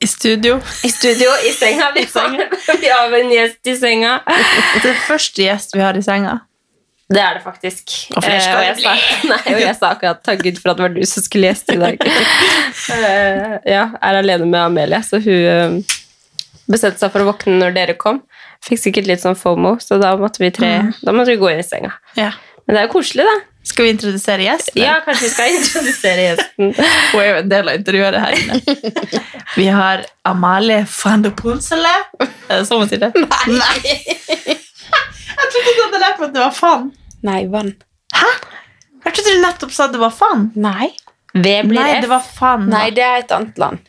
I studio. I studio, i senga. Vi vi har en gjest i senga. Det er første gjest vi har i senga. Det er det faktisk. Og flere skal det sa, nei, og jeg sa akkurat takk Gud for at det var du som skulle gjeste i dag. Eh, ja, er alene med Amelie, så hun eh, bestemte seg for å våkne når dere kom. Fikk sikkert litt sånn FOMO, så da måtte vi tre Da måtte vi gå inn i senga. Ja. Men det er jo koselig, da. Skal vi introdusere gjesten? Ja, kanskje vi skal introdusere gjesten. Hun er jo en del av intervjuet her inne. Vi har Amalie van de Ponsele. Er det sånn man sier det? Nei. Jeg trodde du hadde lært meg at det var faen. Nei, vann. Jeg trodde du nettopp sa at det var faen. Nei. Det blir Nei, det var faen. Nei, det er et annet land.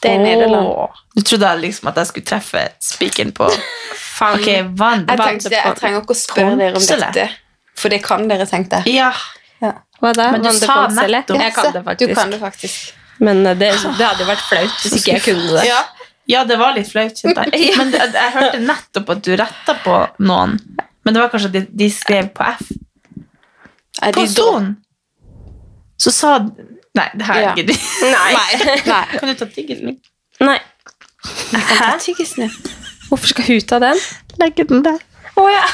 Det er Nederland. Du trodde liksom at jeg skulle treffe spikeren på Faen. Ok, vann. Jeg, tenkte, jeg trenger ikke å spørre dere om dette, for det kan dere, tenkte jeg. Ja. Hva da? Men du sa nettopp- Jeg kan det Du kan det faktisk. Men eh, det, det hadde jo vært flaut hvis ikke jeg kunne det. Ja. ja, det var litt flaut, jeg. Men jeg, jeg hørte nettopp at du retta på noen. Men det var kanskje at de, de skrev på F. På Son! Så sa Nei, det her Ja. gidder Nei. Nei. Kan du ta tiggelen? Nei. Jeg kan ta tyggisen. Hvorfor skal hun ta den? Legge den der. Å ja.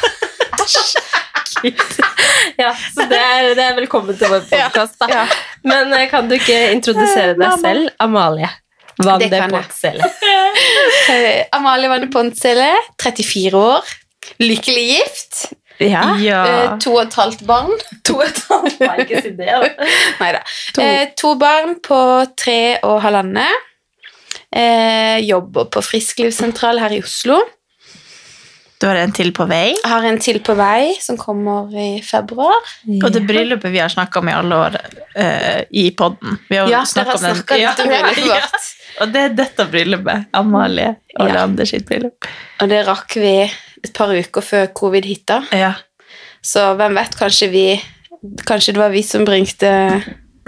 Ja, så det er, det er velkommen til vår podkast, da. Ja. Men eh, kan du ikke introdusere deg Mamma. selv, Amalie? Van Det de kan jeg. Potselle. Eh, Amalie Vanne Ponsele, 34 år. Lykkelig gift. Ja. Ja. Eh, to og et halvt barn. To og et halvt Nei, ikke si det. da. To. Eh, to barn på tre og halvannet. Eh, jobber på frisklivssentral her i Oslo. Du har en til på vei. Jeg Har en til på vei som kommer i februar. Og det bryllupet vi har snakka om i alle år uh, i podden. Ja, dere har snakket litt om bryllupet vårt. Og det er dette bryllupet. Amalie og Ja. Leander sitt bryllup. Og det rakk vi et par uker før covid hitta. Ja. Så hvem vet, kanskje vi Kanskje det var vi som bringte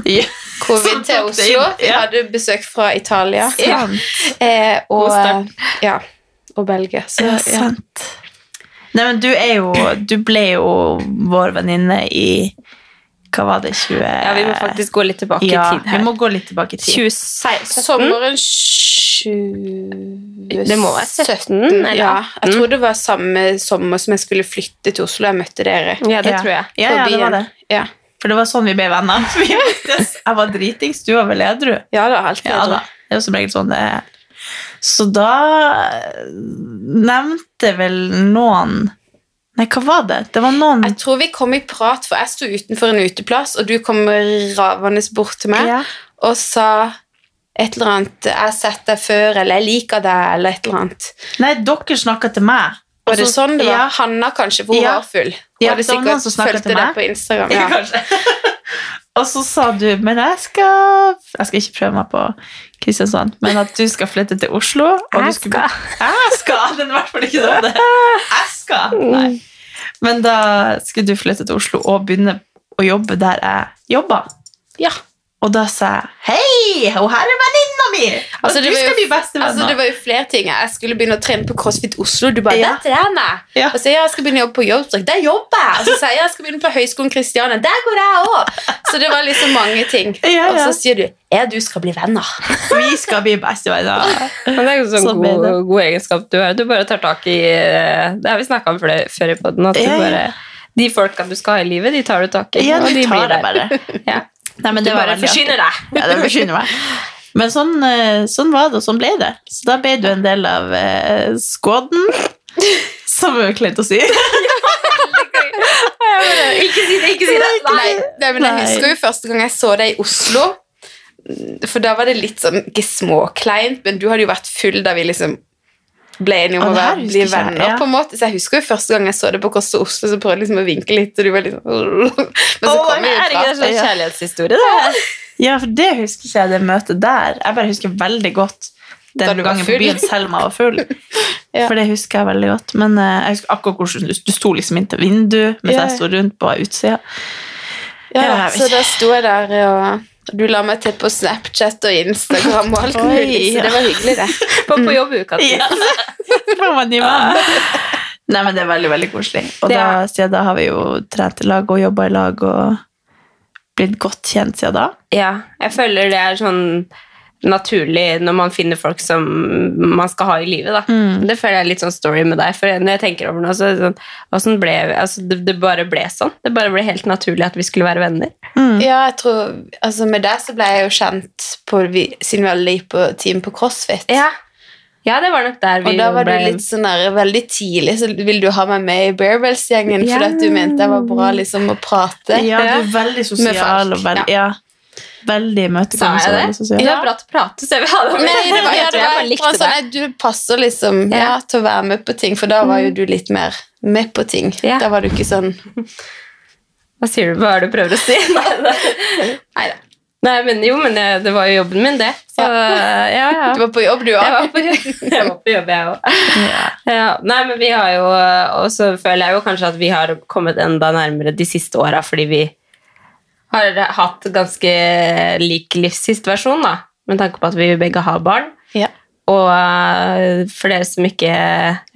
ja. covid til Oslo. Vi ja. hadde besøk fra Italia Sant. eh, og, God start. ja, og Belgia. Så Ja, ja. sant. Nei, men du er jo Du ble jo vår venninne i Hva var det? 20... Ja, vi må faktisk gå litt tilbake ja, i tid her. vi må gå litt tilbake i tid. 2016? Sommeren 20... Det må være 17, eller Ja, jeg tror det var samme sommer som jeg skulle flytte til Oslo. Jeg møtte dere. Ja, det Ja. tror jeg. Ja, ja, det var det. Ja, For det var sånn vi ble venner. Jeg var dritings, du var vel edru. ja det var helt Ja da. Det er jo som regel sånn det er. Så da eh, nevnte vel noen Nei, hva var det? Det var noen Jeg tror vi kom i prat, for jeg sto utenfor en uteplass, og du kom ravende bort til meg Ja. og sa et eller annet 'Jeg har sett deg før', eller 'Jeg liker deg', eller et eller annet. Nei, dere snakka til meg. Var det sånn det var? Ja. Hanna, kanskje, for hun Ja. var full. Hun Ja, hadde sikkert fulgt meg. på Instagram. Ja, og så sa du Men jeg skal Jeg skal ikke prøve meg på Kristiansand, men at du skal flytte til Oslo. Og du Jeg skulle- Jeg skal! Den er i hvert fall ikke sånn. Jeg skal! Nei. Men da skulle du flytte til Oslo og begynne å jobbe der jeg jobba. Ja. Og da sa jeg Hei, og her er venninna mi! Altså, det du var jo- bli. Altså, det var jo flere ting. Jeg skulle begynne å trene på CrossFit Oslo. Du bare, Ja. dette trener jeg!' Ja. Og så sier jeg jeg skal begynne å jobbe på Jobbstrek. Der jobber jeg. Og så sier jeg jeg skal begynne på Høgskolen Kristiania. Der går jeg òg. Så det var liksom mange ting. Ja, ja. Og så sier du 'Jeg du skal bli venner. Vi skal bli bestevenner. Men det er jo sånn så god, god egenskap du har. Du bare tar tak i eh, Det har vi snakka om før, før i podden. At du bare, de folka du skal ha i livet, de tar du tak i. Ja, og du de tar blir det bare. Ja. Nei, men Du det var bare forsyner deg. Ja, det forsyner meg. Men sånn, eh, sånn var det, og sånn ble det. Så da ble du en del av eh, skåden. Som er kleint å si. Ikke si det, ikke si det! Nei, nei, men jeg husker jo første gang jeg så deg i Oslo. For da var det litt sånn ikke småkleint, men du hadde jo vært full da vi liksom ble enige om Å, å være, bli venner. jeg, ja. på en måte Så jeg husker jo første gang jeg så det på Kåss og Oslo, så prøvde jeg liksom å vinke litt, og du var liksom Men så Åh, kom vi er det ikke en sånn kjærlighetshistorie, det? Ja, for det husker ikke jeg, det møtet der. Jeg bare husker veldig godt den gangen på byen Selma var full. Ja. For det husker jeg veldig godt. Men eh, jeg husker akkurat hvordan du, du sto liksom inntil vinduet, mens yeah. jeg sto rundt på utsida. Ja, Ja, så da sto jeg der, og du la meg til på Snapchat og Instagram og alt mulig, så ja. det var hyggelig, det. På, på jobbuka. Ja. Nei, men det er veldig, veldig koselig. Og da, siden da har vi jo trent i lag og jobba i lag og blitt godt kjent siden da. Ja, jeg føler det er sånn naturlig når man finner folk som man skal ha i livet. Da. Det føler jeg er litt sånn story med deg. For når jeg tenker over noe, så er det sånn, hvordan ble, altså, det, det bare ble sånn. Det bare ble helt naturlig at vi skulle være venner. Ja, jeg tror, altså Med deg så ble jeg jo kjent på, vi, siden vi alle gikk på team på CrossFit. Ja, ja det var nok der vi Og da var ble du litt sånn der, veldig tidlig så ville du ha meg med i Bearbells-gjengen yeah. fordi at du mente jeg var bra liksom å prate. Ja, du er veldig Med sosial folk, og ja. ja. Veldig Sa imøtekommende. jeg og sosial. Det var bra til å prate, så jeg vil ha det Nei, det var, Jeg tror jeg bare likte det. nei, Du passer liksom ja. Ja. til å være med på ting, for da var jo du litt mer med på ting. Ja. Da var du ikke sånn Hva sier du? Hva er det du prøver å si? Nei, da. Nei, men jo, men det, det var jo jobben min, det. Så ja, ja. Du var på jobb, du Jeg òg. var på jobb, jeg, var på jobb, jeg òg. Ja. Nei, men vi har jo Og så føler jeg jo kanskje at vi har kommet enda nærmere de siste åra, fordi vi har hatt ganske lik livssituasjon, da. Med tanke på at vi begge har barn. Ja. Og eh, for dere som ikke,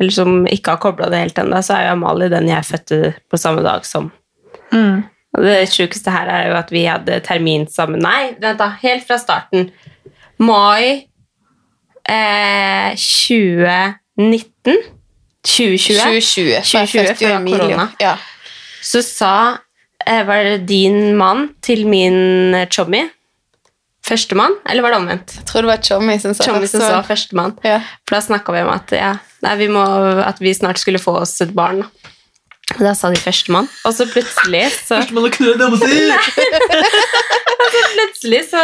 eller som ikke har kobla det helt ennå, så er jo Amalie den jeg fødte på samme dag som. Mm. Og det sjukeste her er jo at vi hadde termin sammen Nei, vent da, helt fra starten. Mai eh, 2019. 2020. 2020. 2020 før korona. Ja. Så sa Var det din mann til min eh, chommy? Førstemann? Eller var det omvendt? Jeg tror det var Chommy som sa Chommy som sa førstemann. Ja. For da snakka vi om at, ja, nei, vi må, at vi snart skulle få oss et barn. Og da sa de førstemann. Og så plutselig så Førstemann har knullet dama si! Plutselig så,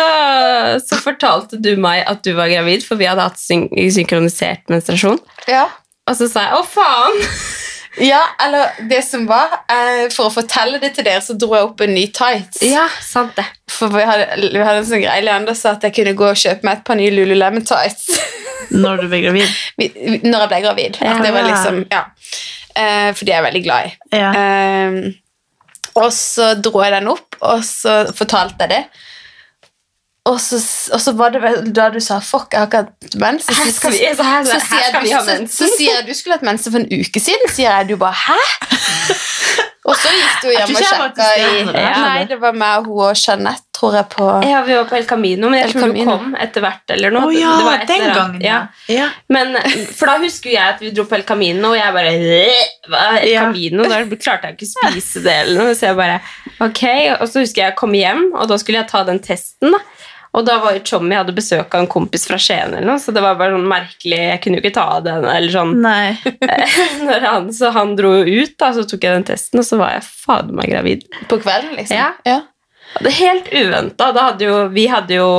så fortalte du meg at du var gravid, for vi hadde hatt syn synkronisert menstruasjon. Ja. Og så sa jeg 'å, faen'. Ja, eller det som var eh, For å fortelle det til dere, så dro jeg opp en ny tights. Ja, sant det. For vi hadde, vi hadde en sånn greie Leander sa at jeg kunne gå og kjøpe meg et par nye Lululemon tights Når du ble gravid. Vi- vi- når jeg ble gravid. Ja. At det var liksom, ja. Eh, for de er jeg veldig glad i. Ja. Eh, og så dro jeg den opp, og så fortalte jeg det. Og så, og så var det vel da du sa 'fuck, jeg har ikke hatt mens'. Så, Her skal vi, så her, så, her sier skal du, så, så sier jeg du skulle hatt mensen for en uke siden. Sier jeg du bare 'hæ?' Og så gikk du hjem og sjekka i ja. Nei, det var meg, hun og Jeanette, tror jeg, på Ja, vi var på El Camino, men jeg El tror du kom etter hvert. eller noe. Oh, ja, Det var den gangen, Ja. ja. Men, for da husker jeg at vi dro på El Camino, og jeg bare El Ja. Camino? Da klarte jeg ikke å spise det eller noe. Så jeg bare Ok. Og så husker jeg jeg kom hjem, og da skulle jeg ta den testen. da. Og da var jo Tjommi hadde besøk av en kompis fra Skien, eller noe, så det var bare sånn merkelig Jeg kunne jo ikke ta av den. eller sånn han, Så han dro jo ut, da, så tok jeg den testen, og så var jeg fader meg gravid. på kvelden, liksom. Ja. Ja. Og Det er helt uventa. Vi hadde jo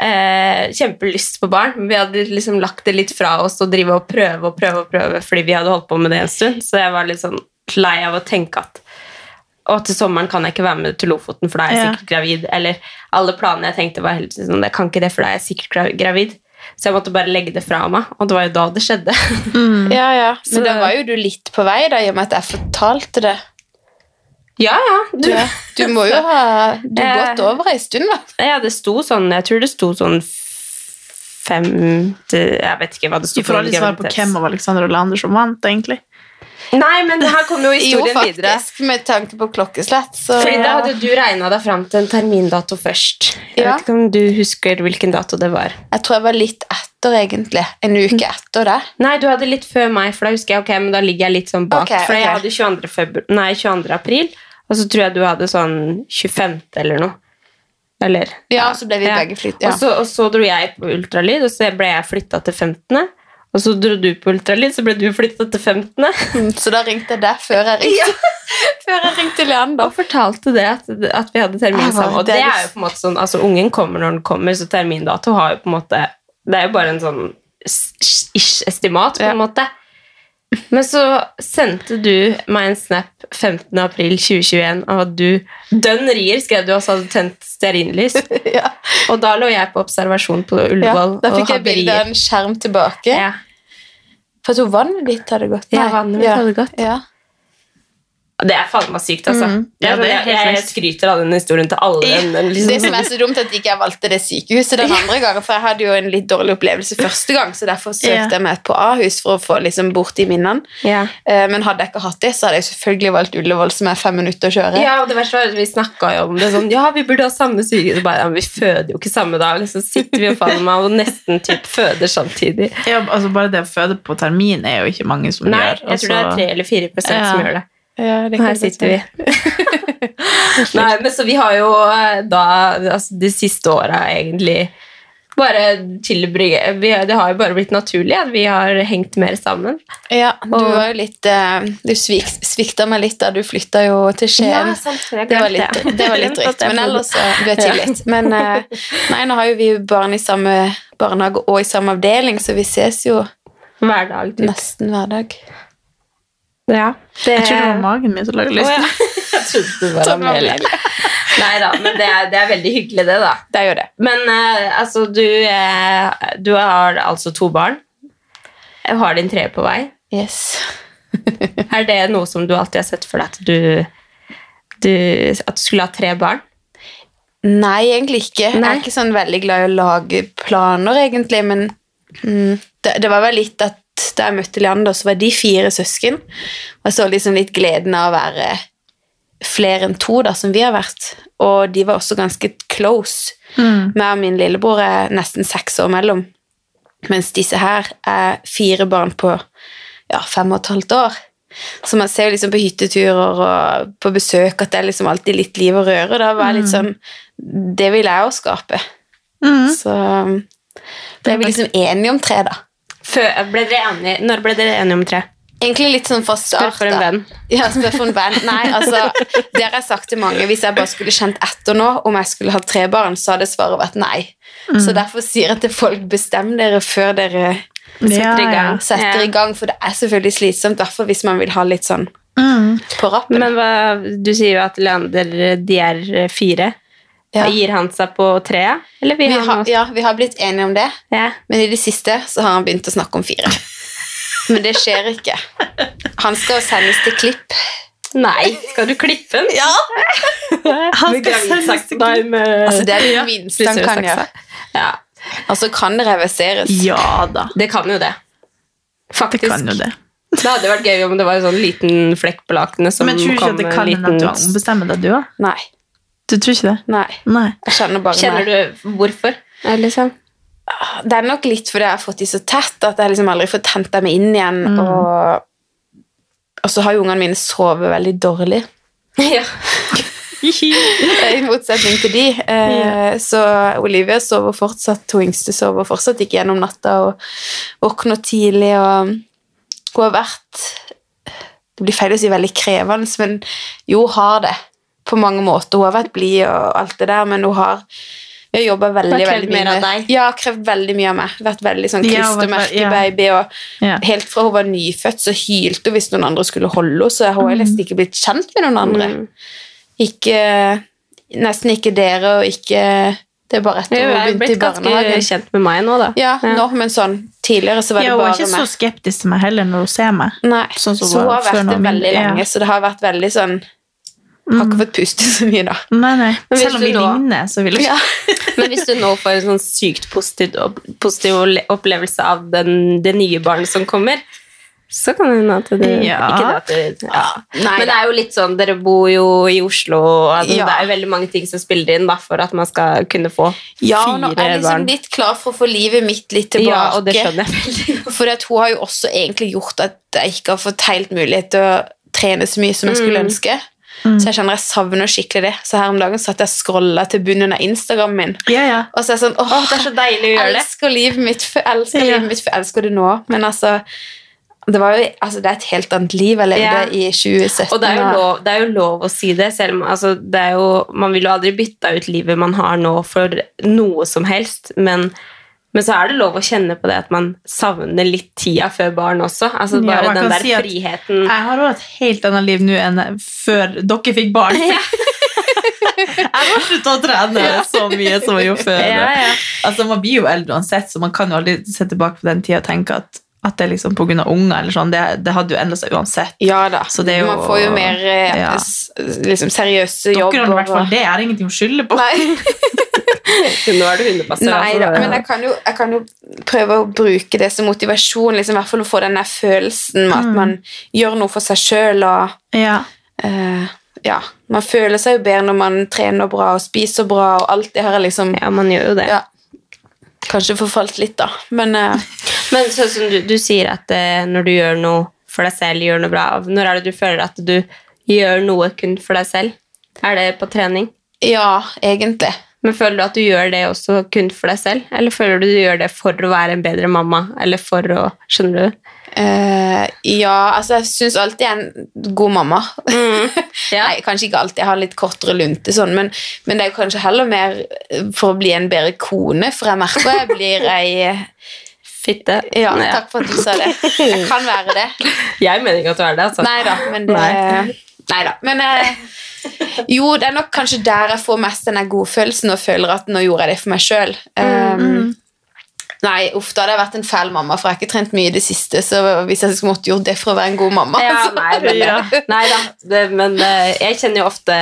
eh, kjempelyst på barn, men vi hadde liksom lagt det litt fra oss og drive og prøve og prøve og prøve fordi vi hadde holdt på med det en stund. Så jeg var litt sånn lei av å tenke at å, til sommeren kan jeg ikke være med til Lofoten, for da er jeg Ja. sikkert gravid. Eller alle planene jeg tenkte, var helt sånn Jeg kan ikke det, for da er jeg sikkert gravid. Så jeg måtte bare legge det fra meg, og det var jo da det skjedde. ja, ja. Men Så- da var jo du litt på vei, da, i og med at jeg fortalte det. Ja, ja. Du, ja. du må jo ha Du Eh. gått over ei stund, da. Ja, det sto sånn Jeg tror det sto sånn fem til Jeg vet ikke hva det sto Du får aldri svar på hvem av Alexander og Leander som vant, egentlig. Nei, men her kommer jo Jo, historien videre. faktisk, med tanke på klokkeslett, så Fordi da hadde du regna deg fram til en termindato først. Jeg Ja. vet ikke om du husker hvilken dato det var. Jeg tror jeg var litt etter, egentlig. En uke etter det. Nei, du hadde litt før meg, for da husker jeg, ok, men da ligger jeg litt sånn bak. Okay, For jeg hadde 22. Februar, nei, 22. april, og så tror jeg du hadde sånn 25. eller noe. Eller Ja, så ble vi Ja. begge flyttet. Ja. Og, så, og så dro jeg på ultralyd, og så ble jeg flytta til 15. Og så dro du på ultralyd, så ble du flytta til 15. Mm, Så da ringte jeg deg før jeg ringte. Før jeg ringte Leander. Og fortalte det at, at vi hadde termin sammen. Og det er jo på en måte sånn, altså Ungen kommer når den kommer, så termindato har jo på en måte Det er jo bare en sånn ish-estimat, på en måte. Men så sendte du meg en snap 15. april 2021 av at du dønn rier, skrev du også hadde tent stearinlys. Ja. Og da lå jeg på observasjon på Ja, Ullevål da og fikk jeg bilde av en skjerm tilbake. Ja. For jeg tror vannet ditt hadde gått. Ja, Nei. vannet mitt Ja. hadde gått. Ja. Det er faen meg sykt, altså. Mm. Ja, det jeg, jeg, skryter av den historien til alle. Ja, men liksom, Det som er så dumt, er at ikke jeg valgte det sykehuset den andre gangen, for jeg hadde jo en litt dårlig opplevelse første gang, så derfor søkte Ja. jeg meg på Ahus for å få liksom bort de minnene. ja. Eh, Men hadde jeg ikke hatt det, så hadde jeg selvfølgelig valgt Ullevål, som er fem minutter å kjøre. Ja, og det verste var at vi snakka jo om det sånn Ja, vi burde ha samme sykehus. Bare, ja, men vi føder jo ikke samme dag. Så sitter vi og faen meg og nesten typ føder samtidig. Ja, altså Bare det å føde på termin er jo ikke mange som Nei, gjør. jeg tror det er tre eller fire prosent Ja. som gjør det. Ja, det Og her sitter vi. Nei, men så vi har jo eh, da altså, de siste åra egentlig bare tilbringe Det har jo bare blitt naturlig at vi har hengt mer sammen. Ja, du var jo litt eh, Du svik, svikta meg litt da du flytta jo til Skien. sant. Det var litt, det var litt drygt, men ellers så du er tilgitt. Men eh, nei, nå har jo vi barn i samme barnehage og i samme avdeling, så vi ses jo Hver dag. Typ. nesten hver dag. Ja, det, Jeg tror det var magen min som lagde Å, Oh, ja. Jeg trodde det var Amelie. Nei da, men det er, det er veldig hyggelig, det, da. Det gjør det. Men uh, altså, du, uh, du har altså to barn. Jeg har din tre på vei. Yes. Er det noe som du alltid har sett for deg at du, du At du skulle ha tre barn? Nei, egentlig ikke. Jeg er ikke sånn veldig glad i å lage planer, egentlig, men mm, det, det var vel litt at da jeg møtte Leander, så var de fire søsken. Og jeg så liksom litt gleden av å være flere enn to, da, som vi har vært. Og de var også ganske close. Mm. Meg og min lillebror er nesten seks år mellom, mens disse her er fire barn på ja, fem og et halvt år. Så man ser jo liksom på hytteturer og på besøk at det er liksom alltid litt liv og røre. Da var jeg litt sånn Det vil jeg òg skape. Mm. Så ble vi liksom enige om tre, da. Før, ble dere enige, når ble dere enige om tre? Egentlig litt sånn fra Spør for en venn. Ja, spør for en venn. Nei, altså, det har jeg sagt til mange. Hvis jeg bare skulle kjent etter nå om jeg skulle ha tre barn, så hadde svaret vært nei. Så derfor sier jeg til folk, bestem dere før dere Setter i Ja, gang. setter Ja. i gang, for det er selvfølgelig slitsomt, derfor hvis man vil ha litt sånn Mm. på rappen. Men hva, du sier jo at Leander, de er fire. Ja. Gir han seg på treet? Eller Vi han har, også? ja, vi har blitt enige om det, Ja. men i det siste så har han begynt å snakke om fire. Men det skjer ikke. Han skal sendes til klipp. Nei, skal du klippe den? Ja! Han skal sendes til Nei, med Altså, det er det minste han kan gjøre. Ja, Altså, kan det reverseres? Ja da, det kan jo det. det kan jo det. Det hadde vært gøy om det var en sånn liten flekk på lakenet som Men tror du ikke at det kan en hende at du ombestemmer deg, du òg? Du tror ikke det? Nei. Nei. Jeg kjenner bare Kjenner meg. du hvorfor? Ja, Liksom? Det er nok litt fordi jeg har fått de så tett at jeg liksom aldri får henta meg inn igjen. Og, og så har jo ungene mine sovet veldig dårlig. ja. I motsetning til de. Eh, Så Olivia sover fortsatt, hun yngste sover fortsatt ikke gjennom natta og våkner tidlig. og Hun har vært Det blir feil å si veldig krevende, men jo, har det på mange måter. Hun har vært blid og alt det der, men hun har jeg jobba veldig, veldig mye med- deg. Ja, krevd veldig mye av meg. Vært veldig sånn Ja, hun ja. Og Ja. helt fra hun var nyfødt, så hylte hun hvis noen andre skulle holde henne. Så hun har nesten ikke blitt kjent med noen andre. Mm. Ikke, nesten ikke dere, og ikke Det er bare etter Jeg hun er begynte blitt i ganske barnehagen. kjent med meg nå, da. Ja, nå, men sånn Tidligere så var det Ja, meg. hun er bare ikke så skeptisk til meg heller når hun ser meg. Nei, sånn som så hun har vært det veldig lenge, ja. så det har vært veldig sånn Har ikke fått puste så mye, da. Nei, nei. Selv om vi nå- ligner, så vil jeg Ja. Men hvis du nå får en sånn sykt positiv, positiv opplevelse av den, det nye barnet som kommer, så kan det hende at det Ja. Ikke det at det ja. Nei, Men det er jo litt sånn, dere bor jo i Oslo, og altså, Ja. det er jo veldig mange ting som spiller inn da, for at man skal kunne få ja, og nå er jeg liksom barn. litt klar for å få livet mitt litt tilbake. Ja, og det skjønner jeg. For hun har jo også egentlig gjort at jeg ikke har fått helt mulighet til å trene så mye som jeg skulle Mm. Ønske. Så jeg kjenner jeg savner skikkelig det. Så her om dagen satt jeg og scrolla til bunnen av Instagram min. Ja, ja. Og så er jeg sånn, åh, det er så deilig å gjøre det. elsker livet mitt, for, elsker Ja. livet mitt, for elsker det nå. Men altså, det, var jo, altså, det er et helt annet liv jeg levde i 2017. Og det er, lov, det er jo lov å si det, selv om altså, det jo, man vil jo aldri bytte ut livet man har nå for noe som helst, men, men så er det lov å kjenne på det at man savner litt tida før barn også. Altså bare ja, den der si friheten. Jeg har også et helt annet liv nå enn før dere fikk barn. jeg har sluttet å trene så mye som jeg gjorde før. Ja, ja. Altså, man blir jo eldre uansett, så man kan jo aldri se tilbake på den tida og tenke at, at det er liksom av unger. eller sånn. Det, det hadde jo endra seg uansett. Ja da. Jo- Man får jo mer eh, Ja. liksom, seriøse Dere jobber. har i hvert fall det. Jeg har ingenting å skylde på. Nei. Nå er du. Nei da, men jeg kan, jo, jeg kan jo prøve å bruke det som motivasjon, liksom, i hvert fall å få den der følelsen med at man gjør noe for seg sjøl. Og Ja. Uh, ja, man føler seg jo bedre når man trener bra og spiser bra, og alt det her. liksom Ja, man gjør jo det. ja, Kanskje forfalt litt, da. Men uh, Men sånn som du, du sier at uh, når du gjør noe for deg selv, gjør noe bra, når er det du føler at du gjør noe kun for deg selv? Er det på trening? ja, egentlig. Men føler du at du gjør det også kun for deg selv? Eller føler du du gjør det for å være en bedre mamma? Eller for å Skjønner du? Uh, ja, altså jeg syns alltid jeg er en god mamma. Ja. Nei, kanskje ikke alltid. Jeg har litt kortere lunte, sånn, men, men det er kanskje heller mer for å bli en bedre kone, for jeg merker jeg blir ei Fitte? Ja, takk for at du sa det. Jeg kan være det. Jeg mener ikke at du er det, altså. Nei da, men det Nei da. Men eh, jo, det er nok kanskje der jeg får mest den godfølelsen og føler at nå gjorde jeg det for meg sjøl. Nei, uff, da hadde jeg vært en fæl mamma, for jeg har ikke trent mye i det siste. Så hvis jeg skulle måtte gjort det for å være en god mamma Ja, nei, men, nei da, det, men eh, jeg kjenner jo ofte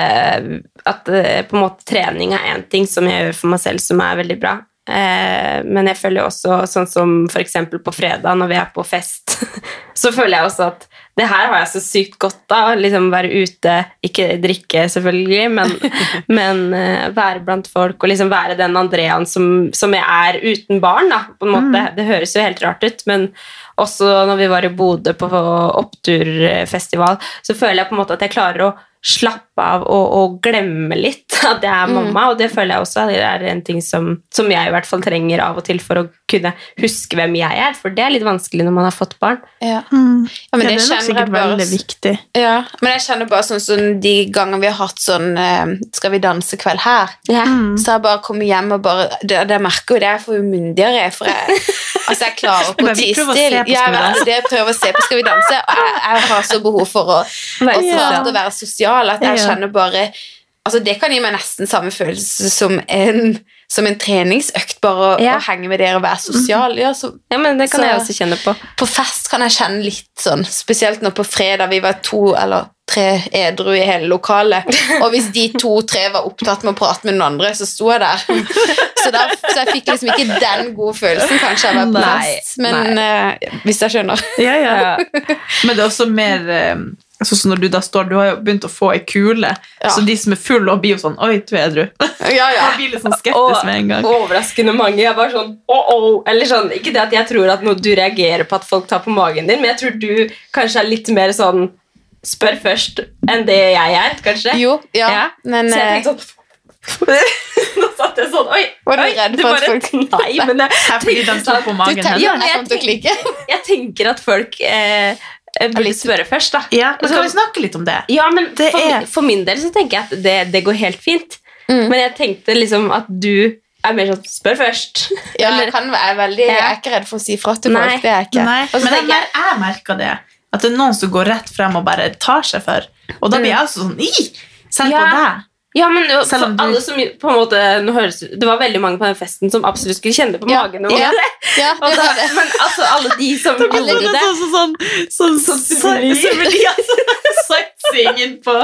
at eh, på en måte trening er én ting som jeg gjør for meg selv som er veldig bra. Eh, men jeg føler jo også, sånn som eksempel på fredag når vi er på fest, så føler jeg også at det her har jeg så sykt godt av. Liksom være ute, ikke drikke selvfølgelig, men, men uh, være blant folk og liksom være den Andreaen som, som jeg er uten barn. da, på en måte. Det høres jo helt rart ut, men også når vi var i Bodø på oppturfestival, så føler jeg på en måte at jeg klarer å slappe av og, og glemme litt at jeg er mamma, og det føler jeg også det er en ting som, som jeg i hvert fall trenger av og til for å kunne huske hvem jeg er, for det er litt vanskelig når man har fått barn. Ja. Mm. Ja, men Ja, det det er nok sikkert bare- veldig viktig. Ja, men jeg kjenner bare sånn som de gangene vi har hatt sånn eh, Skal vi danse-kveld her, så har jeg bare kommet hjem og bare Det, det merker jo det, jeg får jo myndigere, for jeg Altså, jeg klarer ikke å tie stille. på det jeg prøver å se på Skal vi danse, og jeg, jeg har så behov for å, å prate og være sosial at jeg Ja. kjenner bare Altså, det kan gi meg nesten samme følelse som en, som en treningsøkt, bare å, Ja. å henge med dere og være sosial. Ja, så Ja, men det kan Så- jeg også kjenne på. på fest kan jeg kjenne litt sånn, spesielt når på fredag vi var to eller tre edru i hele lokalet, og hvis de to-tre var opptatt med å prate med noen andre, så sto jeg der. Så, der, så jeg fikk liksom ikke den gode følelsen kanskje av å være på fest, men uh, hvis jeg skjønner. Ja, ja. Men det er også mer eh, Sånn som når du da står Du har jo begynt å få ei kule, Ja. så de som er fulle, blir jo sånn Oi, du er edru. Ja, ja. Man blir litt sånn skeptisk med en gang. overraskende mange. Jeg bare sånn, oh, oh. Eller sånn, Ikke det at jeg tror at du reagerer på at folk tar på magen din, men jeg tror du kanskje er litt mer sånn spør først enn det jeg er, kanskje. Jo, ja, Ja. men Så jeg eh, tenkte sånn Nå satt jeg sånn Oi! Var du oi, redd for at folk- Nei, men jeg, tenker, de tenkte sto sånn- på du tenker. Ja, jeg tenker, jeg tenker at folk eh, burde spørre først, da. Ja, men Så- Skal vi snakke litt om det? Ja, men Det for, er- for min del så tenker jeg at det, det går helt fint. Mm. Men jeg tenkte liksom at du er mer sånn spør først. Ja, jeg, kan, jeg, er veldig, jeg er ikke redd for å si fra til Nei. folk, det er jeg ikke. Nei, men jeg, tenker jeg- jeg merker det. At det er noen som går rett frem og bare tar seg for. Og da blir jeg også sånn! Selv på Ja. deg. Ja, men jo, for alle som på en måte nå høres, Det var veldig mange på den festen som absolutt skulle kjenne det på Ja, magen. Ja, ja, det. men altså, alle de som gjorde det det sånn, sånn, sånn, sånn, sånn, sånn altså, Sightseeing innpå.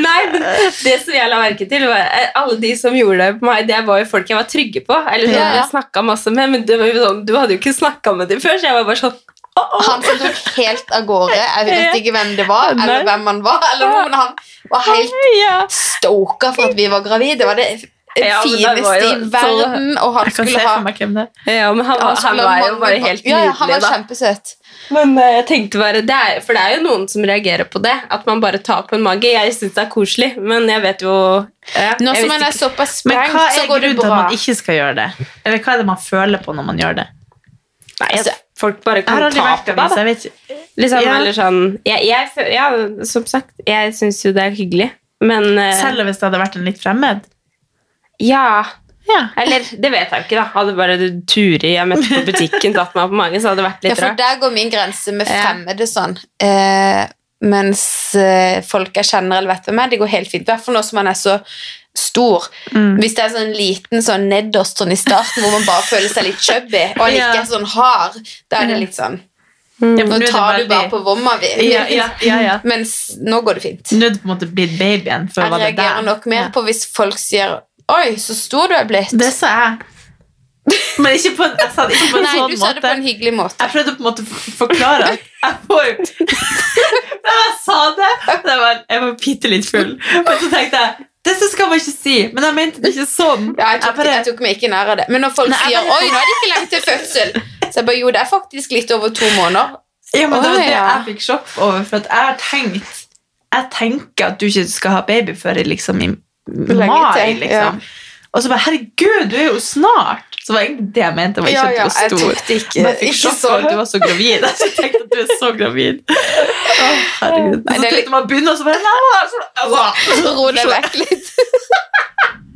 Nei, men det som jeg la merke til, var eh, alle de som gjorde det på meg, det var jo folk jeg var trygge på. Eller sånn, jeg masse med, men det var jo sånn, du hadde jo ikke snakka med dem før, så jeg var bare sånn. Han som tok helt av gårde. Jeg vet ikke hvem det var, eller hvem han var, eller noe, men han var helt stoka for at vi var gravide. Det var det men fineste i verden, og han Jeg kan se skulle ha er. ja, men han, han han, var jo bare helt nydelig, ja, han var da. kjempesøt. Men eh, jeg tenkte bare, det er, For det er jo noen som reagerer på det, at man bare tar på en mage. Jeg syns det er koselig, men jeg vet jo ja, Nå som man er såpass Men sprengt, hva så er går det grunnen til at man ikke skal gjøre det? Eller hva er det man føler på når man gjør det? Nei, Altså, folk bare kan ta på deg. jeg da. Liksom, Ja. eller sånn jeg, jeg, Ja, som sagt, jeg syns jo det er hyggelig, men uh, Selv hvis det hadde vært en litt fremmed. Ja. Ja. Eller det vet jeg ikke, da. Hadde bare Turi jeg møtte på butikken tatt meg på magen, så hadde det vært Ja, litt for rart. der går min grense med fremmede sånn. Uh, mens eh, folk jeg kjenner eller vet hvem er, det går helt fint. I hvert fall nå som man er så stor. Mm. Hvis det er sånn liten sånn nederst sånn i starten hvor man bare føler seg litt chubby, og han Ja. ikke er sånn hard, da er det litt sånn Ja, Nå nå tar du bare på vomma vi. Ja, ja, ja, ja. Mens nå går det fint. Nå er du på en måte blitt babyen. Jeg er reagerer der. nok mer Ja. på hvis folk sier 'oi, så stor du er blitt'. Det sa jeg. Men ikke på, en- jeg sa det ikke på en Nei, sånn du sa det på en hyggelig måte. Jeg prøvde på en måte å forklare at jeg får jo Da jeg sa det, det var, jeg var bitte litt full. Men så tenkte jeg det skal man ikke si. Men jeg mente det ikke sånn. Ja, jeg, tok, bare- jeg tok meg ikke nær av det. Men når folk Nei, sier bare- 'oi, nå er det ikke lenge til fødsel', så jeg bare jo, det er faktisk litt over to måneder. Ja, men det var det ja. jeg fikk sjokk over, for jeg har tenkt Jeg tenker at du ikke skal ha baby før liksom i mai, liksom. Ja. Og så bare Herregud, du er jo snart! Så var egentlig det jeg mente. var ikke Ja, at du var stor. Jeg ikke- Men jeg fikk sjokk over at du var så gravid. Jeg tenkte at du er så gravid. Å, herregud. Så det tenkte man begynne, og så bare Ro deg vekk litt.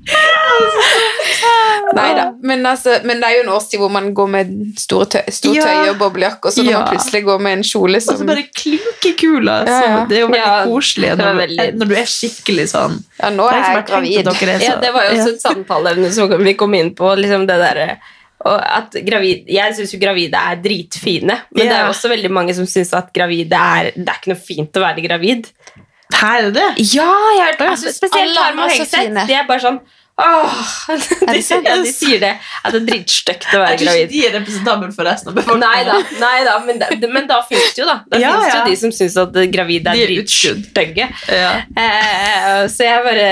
Neida. Men, altså, men det er jo en årstid hvor man går med store tøy, stor Ja. tøy og boblejakke, og så når Ja. man plutselig går med en kjole Og så bare klinkekula. Ja, ja. Det er jo veldig Ja, koselig når, veldig- når du er skikkelig sånn Ja, nå er jeg gravid. er så- Ja, det var jo også Ja. et samtaleevne som vi kom inn på. Liksom det der, og at gravid, jeg syns jo gravide er dritfine, men det er også veldig mange som syns at gravide er Det er ikke noe fint å være gravid. Her er det. Ja, jeg, altså, spesielt alle Harm og så Hegseth. De er bare sånn Åh, de, det ja, de sier det. At det er dritstygt å Jeg være tror ikke gravid. de er representabel for resten av befolkningen. Nei da, nei da men, da, men da fins det jo, da. Da Ja, finnes det ja. jo de som syns at gravide er er dritstygge. Ja. Eh, så jeg bare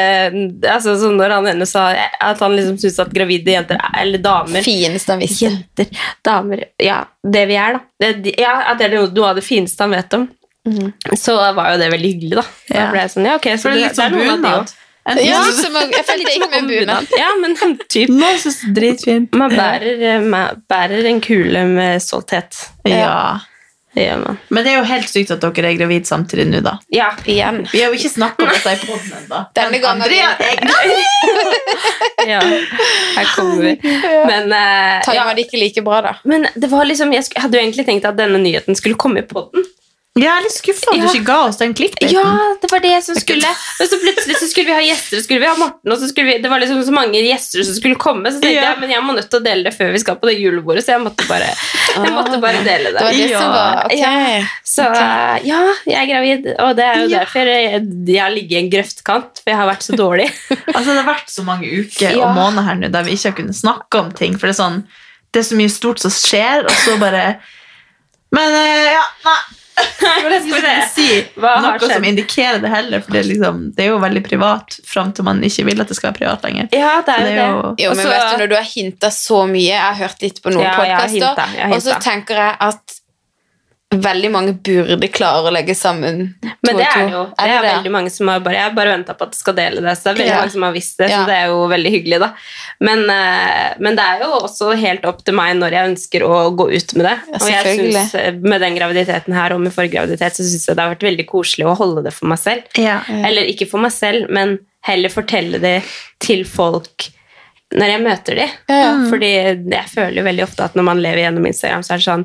altså, så Når han ene sa at han liksom syns at gravide jenter er- Eller damer fineste han visste. Jenter, damer Ja, det vi er, da. Det, ja, At det er noe av det fineste han vet om. Så var jo det veldig hyggelig, da. Da ble jeg sånn, ja, ok, så For det er litt sånn av de bunad. Ja, Jeg som jeg, jeg følte komme med bunad. bunad. Ja, men typ Nå synes det er dritfint. Man bærer, eh, man bærer en kule med stolthet. Ja. Det gjør man. Men det er jo helt sykt at dere er gravid samtidig nå, da. Ja. Igjen. Vi har jo ikke snakket om dette i podden ennå. Denne gangen Andrea er gravid! ja. Her kommer vi. Men, uh, Timer var det ikke like bra, da. men det var liksom, jeg hadde jo egentlig tenkt at denne nyheten skulle komme i podden. Jeg er litt skuffa at Ja. du ikke ga oss den klikkbiten. Ja, det var det som skulle Men så plutselig så skulle vi ha gjester, så skulle vi ha Morten, og så skulle vi, det var liksom så mange gjester som skulle komme. Så tenkte Ja. jeg men jeg må nødt til å dele det før vi skal på det julebordet, så jeg måtte bare, jeg måtte bare dele Det var det. det Ja. som var ok. Ja. Så ja, jeg er gravid, og det er jo Ja. derfor jeg, jeg har ligget i en grøftkant, for jeg har vært så dårlig. Altså, det har vært så mange uker og måneder her nå der vi ikke har kunnet snakke om ting. For det er sånn Det er så mye stort som skjer, og så bare Men eh, ja, nei. Jeg vi si. Hva har noe som indikerer det heller, for det er, liksom, det er jo veldig privat fram til man ikke vil at det skal være privat lenger. Ja, det er Det jo er jo- Jo, men vet du, Når du har hinta så mye Jeg har hørt litt på noen Ja, podkaster, og så tenker jeg at veldig mange burde klare å legge sammen to Men det og to. er det jo. Det er veldig mange som har bare, Jeg har bare venta på at det skal dele det. Så det er veldig Ja. mange som har visst det, Ja. så det er jo veldig hyggelig, da. Men, eh, men det er jo også helt opp til meg når jeg ønsker å gå ut med det. Ja, og jeg synes, eh, med den graviditeten her og med forrige graviditet så syns jeg det har vært veldig koselig å holde det for meg selv. Ja. Eller ikke for meg selv, men heller fortelle det til folk når jeg møter de. Fordi jeg føler jo veldig ofte at når man lever gjennom Instagram, så er det sånn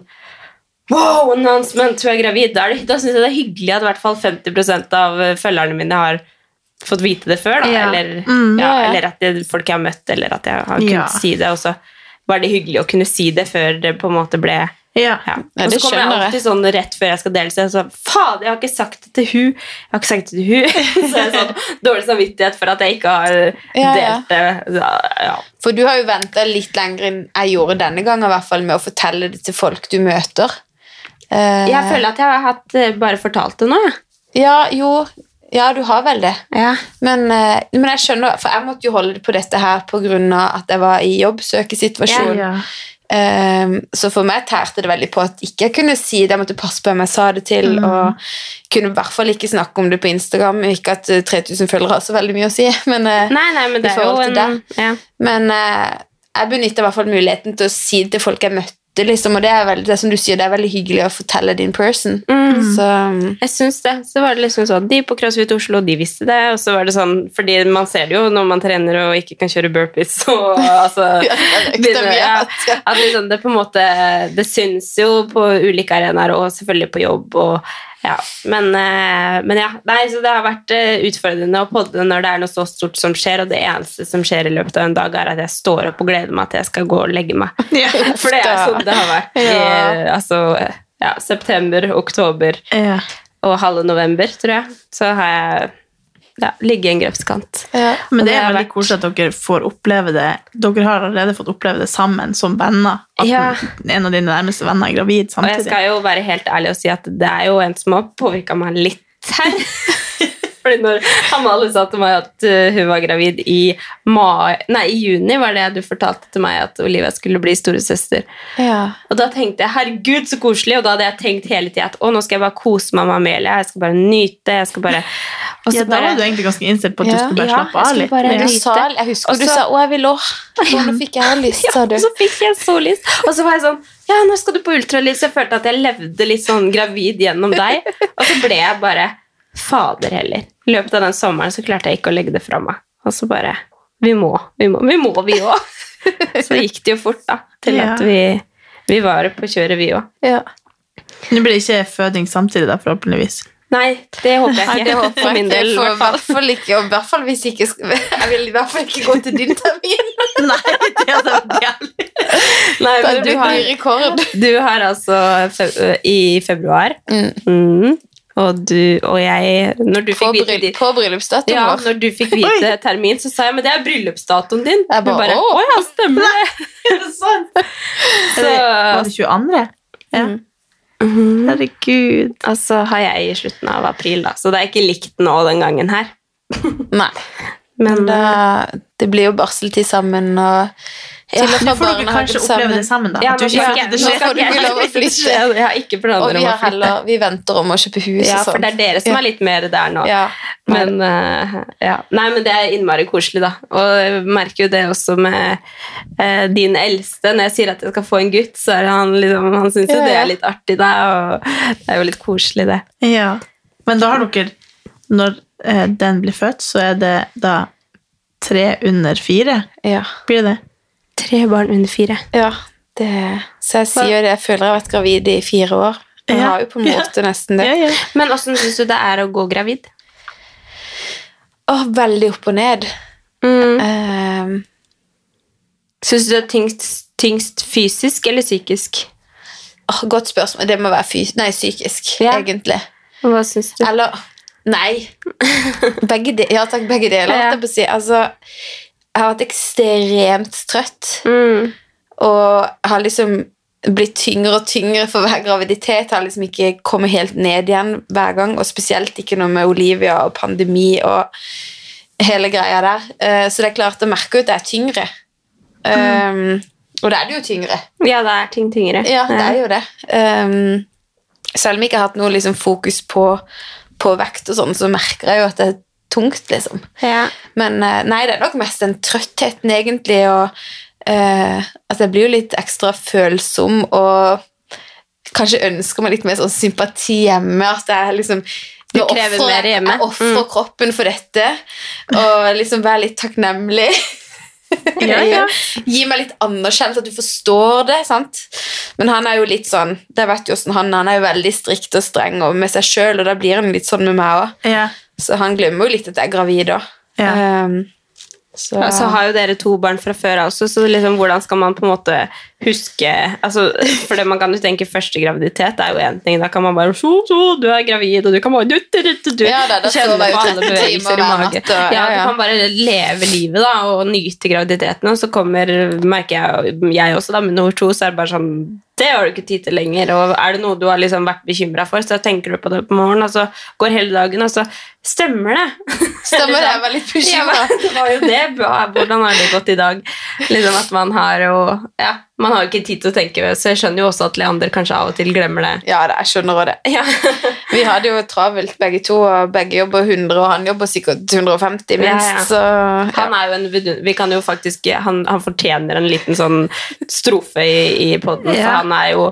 Wow, announcement, hun er gravid. Da, da syns jeg det er hyggelig at i hvert fall 50% av følgerne mine har fått vite det før. Da. Ja. Eller, Mm. ja, Ja, eller at det, folk jeg har møtt, eller at jeg har kunnet Ja. si det. Og så var det hyggelig å kunne si det før det på en måte ble Ja. ja. Ja, og så kommer jeg alltid sånn rett før jeg skal dele, så jeg er sånn jeg har ikke sagt det til hun Jeg har ikke sagt det til hun Så jeg har sånn dårlig samvittighet for at jeg ikke har delt det. Ja, ja. For du har jo venta litt lenger enn jeg gjorde denne gangen, i hvert fall med å fortelle det til folk du møter. Eh, Jeg føler at jeg har hatt, eh, bare fortalt det nå, jeg. Ja, jo Ja, du har vel det. Ja. Men, eh, men jeg skjønner, for jeg måtte jo holde på dette her pga. at jeg var i jobbsøkesituasjon. Ja. Ehm, så for meg tærte det veldig på at ikke jeg kunne si det. Jeg måtte passe på hvem jeg sa det til, Mm. og kunne i hvert fall ikke snakke om det på Instagram. Ikke at eh, 3000 følgere har så veldig mye å si, men, Nei, nei, men det I er jo forhold til en ja. men jeg benytta i hvert fall muligheten til å si det til folk jeg møtte liksom, og det er veldig, det som du sier, det er veldig hyggelig å fortelle din person. Så Jeg syns det. Så var det liksom sånn De på CrossFit Oslo, de visste det. Og så var det sånn Fordi man ser det jo når man trener og ikke kan kjøre burpees og altså Ja, det er begynner- ja. At liksom det på en måte Det syns jo på ulike arenaer og selvfølgelig på jobb og ja, men, eh, men ja, nei, så det har vært eh, utfordrende å podde når det er noe så stort som skjer, og det eneste som skjer i løpet av en dag, er at jeg står opp og gleder meg til jeg skal gå og legge meg. For det er sånn det har vært i Ja. altså, ja, september, oktober Ja. og halve november, tror jeg. Så har jeg ja, ligger i en grøftkant. ja. Men det det er veldig vært- koselig at dere får oppleve det. Dere har allerede fått oppleve det sammen som venner. At Ja. en av dine nærmeste venner er gravid samtidig. Og jeg skal jo være helt ærlig og si at det er jo en som har påvirka meg litt her. Fordi når Amalie sa til meg at uh, hun var gravid i mai Nei, i juni var det du fortalte til meg at Olivia skulle bli storesøster. ja. Og da tenkte jeg herregud, så koselig. Og da hadde jeg tenkt hele tida at å, nå skal jeg bare kose meg med Amelia. Jeg skal bare nyte. jeg skal bare... Og så Ja, da var du egentlig ganske innstilt på at du skulle bare Ja, slappe av litt. bare Ja. Du sa, jeg husker Og du så- sa 'Å, jeg vil òg'. Nå fikk jeg lyst, sa du. Ja, så fikk jeg så lyst. Og så var jeg sånn Ja, nå skal du på ultralyd. Så jeg følte at jeg levde litt sånn gravid gjennom deg. Og så ble jeg bare Fader heller. I løpet av den sommeren så klarte jeg ikke å legge det fra meg. Og så bare Vi må, vi må, vi må, vi òg. Så gikk det jo fort, da. Til Ja. at vi, vi var på kjøret, vi òg. Ja. Det blir ikke føding samtidig, da, forhåpentligvis. Nei, det håper jeg Nei, ikke. det håper For jeg min del, i For i hvert fall. fall ikke, og i hvert fall hvis ikke Jeg vil i hvert fall ikke gå til din termin. Nei, det hadde vært jævlig. Nei, men du har, rekord. du har altså fe i februar Mm. Mm. Og du og jeg Når du På, fikk vite bryll, på bryllupsdatoen Ja, vår. når du fikk vite termin, så sa jeg men det er bryllupsdatoen din. Jeg bare, bare, «Åh!» å ja, stemmer det. sånn. det? Så, Var det 22.? Ja. Mm. Herregud. og så har jeg i slutten av april, da. Så det er ikke likt nå den gangen her. Nei. Men Da, det blir jo barseltid sammen, og og Nå får dere kanskje oppleve det sammen, da. ja, jeg- at det nå skal Får du ikke lov å flytte. Jeg har ikke planer om å flytte. heller, vi venter om å kjøpe hus Ja, og for sånn. det er dere som er litt mer der nå. Ja. Men uh, ja. Nei, men det er innmari koselig, da. Og jeg merker jo det også med uh, din eldste. Når jeg sier at jeg skal få en gutt, så er han liksom Han syns jo Ja, det er litt artig, da. Og det er jo litt koselig, det. Ja. Men da har dere Når uh, den blir født, så er det da tre under fire? Ja. Blir det det? Tre barn under fire. ja det, så jeg sier jo det. Jeg føler jeg har vært gravid i fire år. Jeg Ja. har jo på en måte nesten det. Ja, ja. Men åssen syns du det er å gå gravid? Åh, veldig opp og ned. Mm. Uh, Syns du det er tyngst, tyngst fysisk eller psykisk? åh, godt spørsmål. Det må være fys nei, psykisk, Ja. egentlig. Hva syns du? Eller Nei. Begge de ja takk, begge deler. Ja. holdt jeg på å si. Altså, jeg har vært ekstremt trøtt, Mm. og har liksom blitt tyngre og tyngre for hver graviditet. Har liksom ikke kommet helt ned igjen hver gang, og spesielt ikke noe med Olivia og pandemi og hele greia der. Eh, Så det er klart, å merke ut at det er tyngre. Um, og det er det jo tyngre. Ja, det er ting tyngre. Ja, det er jo det. Um, selv om jeg ikke har hatt noe liksom, fokus på, på vekt og sånn, så merker jeg jo at det er tungt, liksom. Ja. Men eh, nei, det er nok mest den trøttheten, egentlig, og eh, at jeg blir jo litt ekstra følsom og kanskje ønsker meg litt mer sånn sympati hjemme. At jeg liksom Du krever offrer- mer hjemme. Jeg ofrer kroppen for dette, og liksom være litt takknemlig. Ja, ja. Gi meg litt anerkjennelse, at du forstår det. sant? Men han er jo litt sånn det vet jo hvordan han, han er jo veldig strikt og streng og med seg sjøl, og da blir han litt sånn med meg òg. Ja. Så han glemmer jo litt at jeg er gravid òg. Ja. Um, så, så har jo dere to barn fra før av også, så liksom, hvordan skal man på en måte huske altså, For det man kan jo tenke første graviditet er jo én ting. Da kan man bare så, så, Du er gravid, og du kan bare du, du, du, du, Ja, det, det kjenne på alle bevegelser i magen. og- ja, ja, Du kan bare leve livet da, og nyte graviditeten, og så kommer, merker jeg, jeg også, da, med nummer to, så er det bare sånn det har du ikke tid til lenger, og er det noe du har liksom vært bekymra for, så tenker du på det på morgenen, og så går hele dagen, og så stemmer det. Stemmer det, jeg Liksom. var litt bekymra. Ja, det var jo det. Hvordan har det gått i dag? Liksom at man har jo Ja. Man har jo ikke tid til å tenke, så jeg skjønner jo også at Leander kanskje av og til glemmer det. Ja, det, jeg skjønner også det. Ja. Vi hadde jo travelt begge to, og begge jobber 100, og han jobber sikkert 150 minst, Ja, ja. så ja. Han er jo en Vi kan jo faktisk Han, han fortjener en liten sånn strofe i, i poden, for han er jo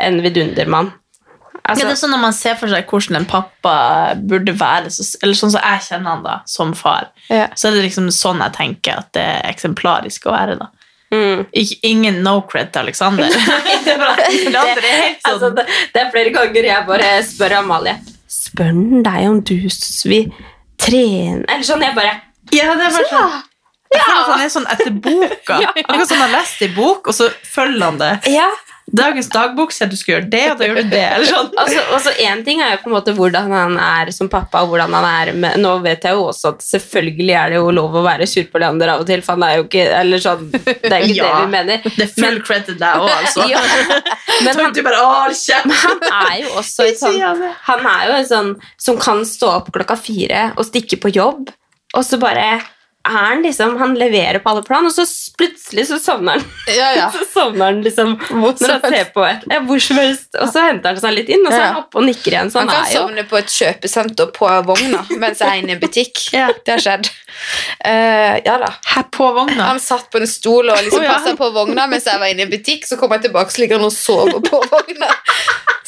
en vidundermann. ja, Altså, det er sånn Når man ser for seg hvordan en pappa burde være, så, eller sånn som jeg kjenner han da, som far, Ja. så er det liksom sånn jeg tenker at det er eksemplarisk å være. da. Mm. Ikke, ingen no cred til Alexander. det helt sånn altså, det, det er flere ganger jeg bare spør Amalie Spør han deg om du vil trene Eller sånn, jeg bare Ja, det er bare sånn Jeg føler at han er sånn etter boka. Akkurat som han har lest i bok, og så følger han det. Ja, Dagens dagbok sier at du skal gjøre det, og da gjør du det. Eller sånn. altså, også en ting er jo på en måte hvordan han er som pappa, og hvordan han er med Nå vet jeg jo også at selvfølgelig er det jo lov å være sur på Leander av og til, for han er jo ikke Eller sånn, det er ikke Ja. det vi mener. Det er full cred til deg òg, altså. Ja. Men han, du bare, å, han er jo også et sånn. Han er jo en sånn som kan stå opp klokka fire og stikke på jobb, og så bare han liksom Han leverer på alle plan, og så plutselig så sovner han. Ja, ja. Så sovner han liksom Hvor når han ser på et ja, hvor som helst, og så henter han seg litt inn, og så er han oppe og nikker igjen. Så Han han, kan er jo sovne på et kjøpesenter på vogna mens jeg er inne i en butikk. Ja. Det har skjedd. Uh, ja da. Her på vogna. Han satt på en stol og liksom oh, ja. passet på vogna mens jeg var inne i en butikk. Så kom jeg tilbake, så ligger han og sover på vogna.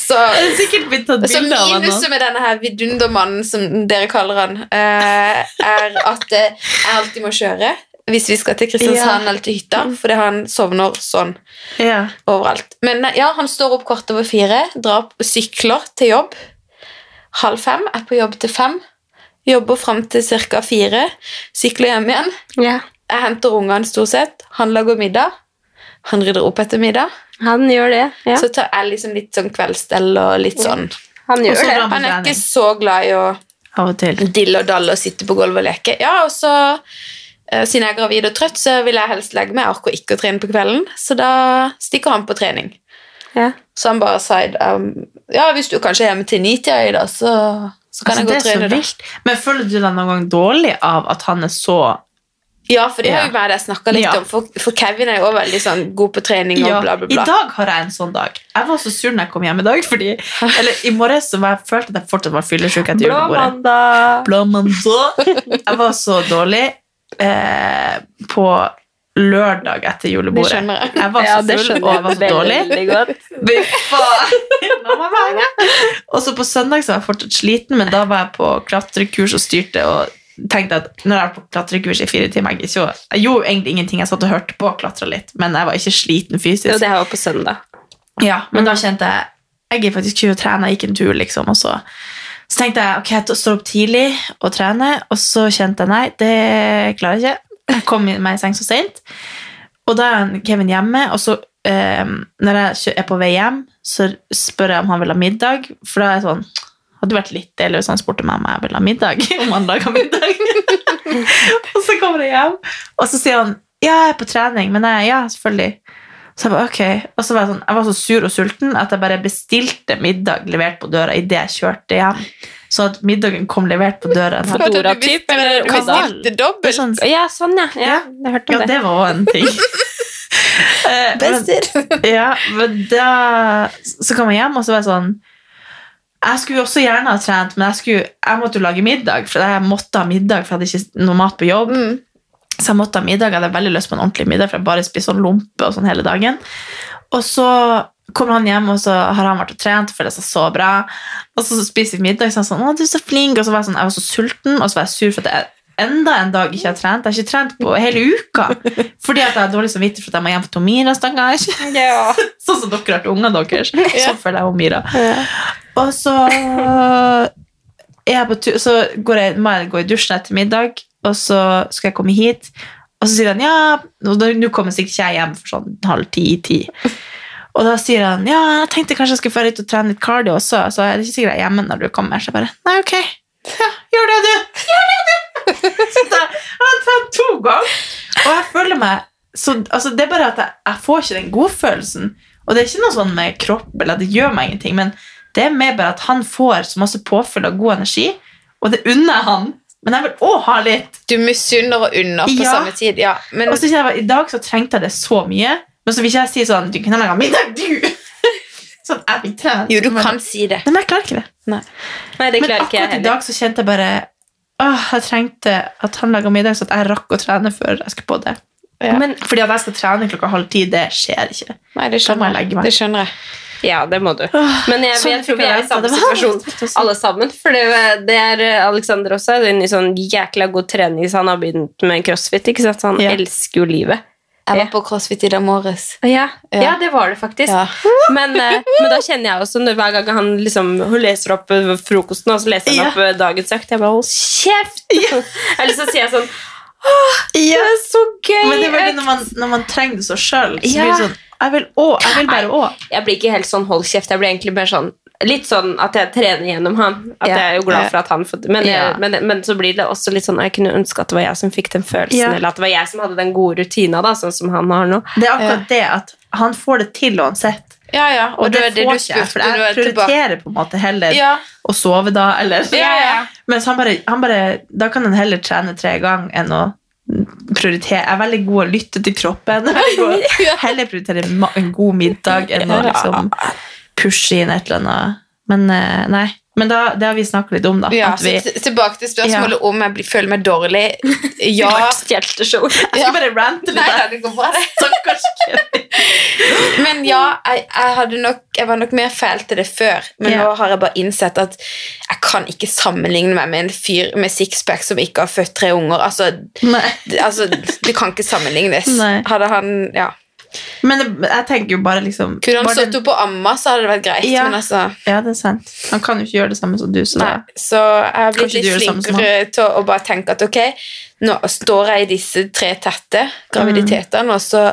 Så, er så minuset med denne her vidundermannen, som dere kaller han, uh, er at eh, jeg alltid må kjøre hvis vi skal til Kristiansand Ja. eller til hytta, fordi han sovner sånn Ja. overalt. Men ja, han står opp kvart over fire, drar opp, sykler til jobb. Halv fem, er på jobb til fem. Jobber fram til ca. fire. Sykler hjem igjen. ja, Jeg henter ungene stort sett. Han lager middag. Han rydder opp etter middag. Han gjør det. Ja. Så tar jeg liksom litt sånn kveldsstell og litt sånn. han gjør det. Han er ikke så glad i å Av og til. dille og dalle og sitte på gulvet og leke. Ja, og så eh, siden jeg er gravid og trøtt, så vil jeg helst legge meg. Jeg orker ikke å trene på kvelden, så da stikker han på trening. Ja. Så han bare sa um, Ja, hvis du kanskje er hjemme til nitida i dag, så, så kan Altså, jeg gå og trene. Men føler du deg noen gang dårlig av at han er så Ja, for det har Ja. jo jeg snakka litt Ja. om. For, for Kevin er jo også veldig sånn god på trening og Ja, bla, bla, I dag har jeg en sånn dag. Jeg var så sur når jeg kom hjem i dag. Fordi, eller I morges så var jeg følte at jeg fortsatt var fyllesyk etter Blå julebordet. mandag. Blå mandag. Jeg var så dårlig eh, på lørdag etter julebordet. Det skjønner jeg. Jeg var så full, og jeg var så dårlig. Og så på søndag så var jeg fortsatt sliten, men da var jeg på klatrekurs og styrte og tenkte at når jeg var på klatrekurs i fire timer Jeg, ikke, jeg gjorde egentlig ingenting, jeg satt og hørte på og klatra litt, men jeg var ikke sliten fysisk. Ja, det her var på søndag. Ja, men da kjente jeg Jeg er faktisk ikke å trene, jeg gikk en tur, liksom, og så så tenkte jeg ok, jeg står opp tidlig og trener, og så kjente jeg nei, det klarer jeg ikke. Jeg kom meg i seng så sent. Og da er Kevin hjemme, og så eh, når jeg er på vei hjem, så spør jeg om han vil ha middag, for da er jeg sånn hadde vært litt deilig hvis han spurte meg om jeg ville ha middag. Om han laga middag. og så kommer jeg hjem, og så sier han ja, jeg er på trening, men jeg, ja, selvfølgelig. Så jeg bare, ok. Og så var jeg, sånn, jeg var så sur og sulten at jeg bare bestilte middag levert på døra idet jeg kjørte hjem. Så at middagen kom levert på døra. Fodora-typ, eller Du bestilte Det er dobbelt. sånn, Ja, sånn, ja. ja. Jeg hørte ja, om det. det var også en ting. Eh, men- Bester. ja, men da Så kom jeg hjem, og så var jeg sånn Jeg skulle også gjerne ha trent, men jeg, skulle, jeg måtte jo lage middag. For jeg måtte ha middag, for jeg hadde ikke noe mat på jobb. Mm. Så jeg måtte ha middag. Jeg hadde veldig lyst på en ordentlig middag, for jeg bare spiste sånn lompe og sånn hele dagen. Og så kommer han hjem, og så har han vært og trent og føler seg så bra. Og så spiser vi middag, og så er han sånn 'Å, du er så flink.' Og så var jeg sånn, jeg var så sulten, og så var jeg sur for at jeg enda en dag ikke har trent. Jeg har ikke trent på hele uka. Fordi at jeg har dårlig samvittighet for at jeg må hjem for Tomira. stakkars. Ja. Sånn som dere har til ungene deres. Sånn føler jeg Mira. Ja. Og så er jeg på tur, så går jeg, må jeg gå i dusjen etter middag, og så skal jeg komme hit. Og så sier han ja, nå kommer sikkert ikke jeg hjem for sånn halv ti-ti. Og da sier han ja, jeg tenkte kanskje jeg skulle få ut og trene litt cardio også, så er det ikke sikkert jeg er hjemme når du kommer. Så jeg bare nei, ok, ja, gjør det du. Gjør det du. Så da har trent to ganger, og jeg føler meg så, altså Det er bare at jeg, jeg får ikke den godfølelsen. Og det er ikke noe sånn med kropp, eller det gjør meg ingenting, men det er mer bare at han får så masse påfyll av god energi, og det unner han. Men jeg vil òg ha litt. Du misunner og unner på Ja. samme tid. Ja, men Og så kjenner jeg bare, I dag så trengte jeg det så mye, Men så vil ikke jeg si sånn Du kan lage middag, du! sånn, jeg vil trene. Jo, du Men- kan si det. Nei, men jeg klarer ikke det. Nei, det Men akkurat i dag så kjente jeg bare Åh, jeg trengte at han laga middag, så at jeg rakk å trene før jeg skulle på det. Ja. Men fordi at jeg skal trene klokka halv ti, det skjer ikke. Nei, det skjønner jeg. Det skjønner jeg. Ja, det må du. Men jeg, sånn jeg tror vi er i samme. Det situasjon, si. alle sammen. For det, det er Aleksander Alexander også er en sånn jækla god trening, så han har begynt med crossfit. ikke sant? Så han Ja. elsker jo livet. Jeg var på CrossFit i dag morges. Ja, Ja. det var det faktisk. Ja. Men, eh, men da kjenner jeg også, når hver gang han liksom leser opp eh, frokosten, og så leser han opp eh, dagens økt, jeg bare hold kjeft! Eller så sier jeg sånn Ja. Det er så gøy! Men det er veldig når man, når man trenger det så sjøl, så Ja. blir det sånn Jeg vil òg. Jeg vil bare òg. Jeg blir ikke helt sånn hold kjeft, jeg blir egentlig mer sånn Litt sånn at jeg trener gjennom han. At Ja. jeg er jo glad for at han får men, Ja. men, men så blir det også litt sånn Jeg kunne ønske at det var jeg som fikk den følelsen, Ja. eller at det var jeg som hadde den gode rutina, da, sånn som han har nå. Det er akkurat det at han får det til uansett. Ja, ja. Og, Og, det, det, får ikke jeg, for jeg er prioriterer på en måte heller Ja. å sove da, eller Ja, ja. Mens han bare, han bare Da kan han heller trene tre ganger enn å prioritere Jeg er veldig god å lytte til kroppen. Er heller prioritere en god middag enn å liksom pushe inn et eller annet. Men eh, nei. Men da, det har vi snakket litt om, da. Ja, vi, tilbake til spørsmålet om jeg blir, føler meg dårlig. Ja. Stjelteshow. jeg skal bare rante litt. Nei da, det går bra, det. Stakkars Men ja, jeg, jeg, nok, jeg var nok mer fæl til det før. Men Ja. nå har jeg bare innsett at jeg kan ikke sammenligne meg med en fyr med sixpack som ikke har født tre unger. Altså, altså, det kan ikke sammenlignes. Nei. Hadde han, ja. Men jeg tenker jo bare liksom Kunne han stått opp og amma, så hadde det vært greit. Ja. Men altså, Ja, det er sant. Han kan jo ikke gjøre det samme som du. Så nei. Så jeg har blitt litt flinkere til å bare tenke at ok, nå står jeg i disse tre tette graviditetene, og så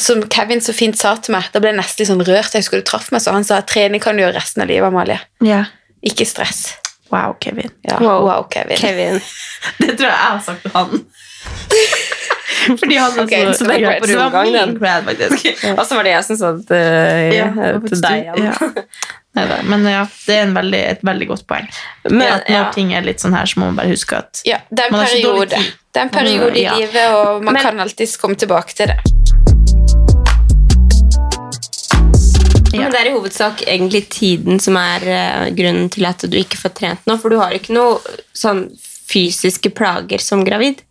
som Kevin så fint sa til meg, da ble jeg nesten litt sånn rørt. Jeg husker du traff meg, så han sa at trening kan du gjøre resten av livet, Amalie. ja. Ikke stress. Wow, Kevin. Ja, Wow. wow, Kevin. Kevin. Det tror jeg jeg har sagt til han. Fordi han er Ok, så, så det var på så det var rundgang, den. min faktisk. Og så var det jeg som sa det til, Ja, til deg. ja. Neida, Men ja, det er en veldig, et veldig godt poeng. Men, at når ja. ting er litt sånn her, så må man bare huske at Ja, det er en Man har ikke dårlig periode. tid. Det er en periode i livet, og man Men- kan alltids komme tilbake til det. Ja. Men det er i hovedsak egentlig tiden som er eh, grunnen til at du ikke får trent nå, for du har ikke noe sånn fysiske plager som gravid.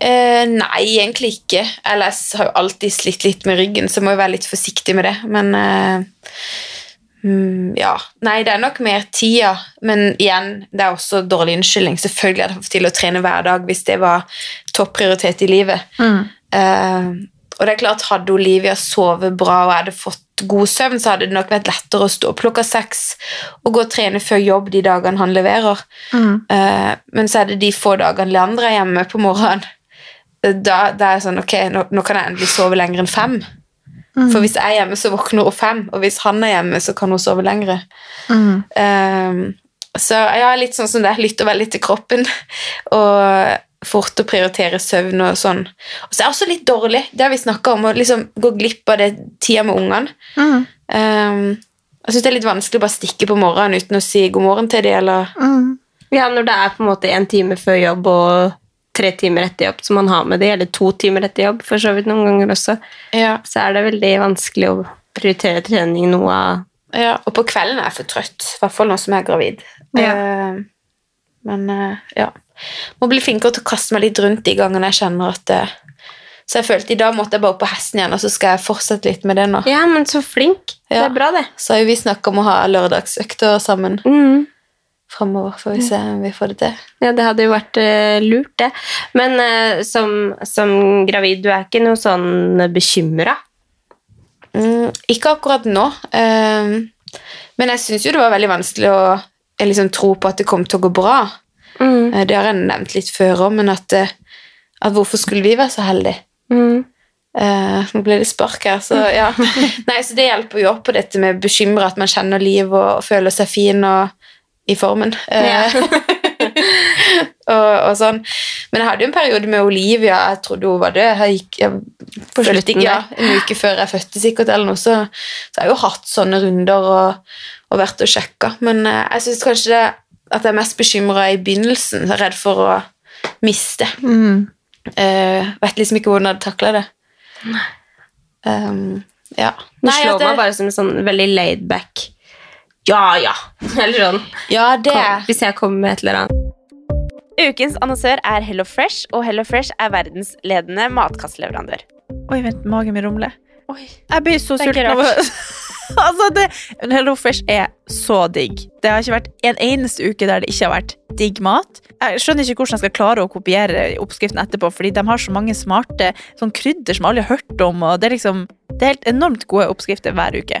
Eh, nei, egentlig ikke. Ellers har jo alltid slitt litt med ryggen, så må jo være litt forsiktig med det. Men eh, mm, ja. Nei, det er nok mer tida. Men igjen, det er også dårlig unnskyldning. Selvfølgelig hadde jeg fått til å trene hver dag hvis det var topprioritet i livet. Eh, og det er klart, hadde Olivia sovet bra og jeg hadde fått god søvn, så hadde det nok vært lettere å stå opp klokka seks og gå og trene før jobb de dagene han leverer. Eh, men så er det de få dagene Leandre er hjemme på morgenen. Da, da er det sånn, ok, nå, nå kan jeg endelig sove lenger enn fem. For hvis jeg er hjemme, så våkner hun fem, og hvis han er hjemme, så kan hun sove lengre. Eh, så jeg er litt sånn som det, lytter veldig til kroppen, og fort å prioritere søvn og sånn. Og så er jeg også litt dårlig, det har vi snakket om, å liksom gå glipp av det tida med ungene. Eh, jeg synes det er litt vanskelig å bare stikke på morgenen uten å si god morgen til dem, eller... Ja, når det er på en måte en time før jobb og tre timer etter jobb som man har med det, eller to timer etter jobb, for så vidt noen ganger også, Ja. så er det veldig vanskelig å prioritere trening noe av Ja, og på kvelden er jeg for trøtt, i hvert fall nå som jeg er gravid. Ja. Uh, men uh, ja. Må bli flinkere til å kaste meg litt rundt de gangene jeg kjenner at uh, Så jeg følte i dag måtte jeg bare opp på hesten igjen, og så skal jeg fortsette litt med det nå. Ja, men så flink. Det er bra, det. Så har jo vi snakket om å ha lørdagsøkter sammen Mm. Fremover, får vi se om vi får det til. Ja, det hadde jo vært uh, lurt, det. Men uh, som, som gravid, du er ikke noe sånn bekymra? Mm, ikke akkurat nå, Uh, men jeg synes jo det var veldig vanskelig å eh, liksom, tro på at det kom til å gå bra. Mm. Det har jeg nevnt litt før også, men at, at hvorfor skulle vi være så heldige? Mm. Nå ble det spark her, så ja. Nei, så det hjelper jo opp på dette med bekymra, at man kjenner liv og, og føler seg fin og i formen. Ja. og, og sånn. Men jeg hadde jo en periode med Olivia, jeg trodde hun var død. Jeg gikk, jeg følte slutten ja, en uke før jeg fødte sikkert, eller noe, så, så jeg har jo hatt sånne runder og, og vært og sjekka. Men eh, jeg syns kanskje det, at jeg er mest bekymra i begynnelsen, jeg er redd for å miste. Mm. Uh, vet liksom ikke hvordan jeg hadde takla det. Um, ja. Du slår det- meg bare som en sånn veldig laid back Ja, ja. Eller sånn. Ja, det Kom, hvis jeg kommer med et eller annet. Ukens annonsør er Hello Fresh, og Hello Fresh er verdensledende matkastleverandør. Oi, vent, magen min rumler. Jeg blir så sulten av Altså, det Hello Fresh er så digg. Det har ikke vært en eneste uke der det ikke har vært digg mat. Jeg skjønner ikke hvordan jeg skal klare å kopiere oppskriften etterpå, fordi de har så mange smarte sånn krydder som alle har hørt om, og det er liksom Det er helt enormt gode oppskrifter hver uke.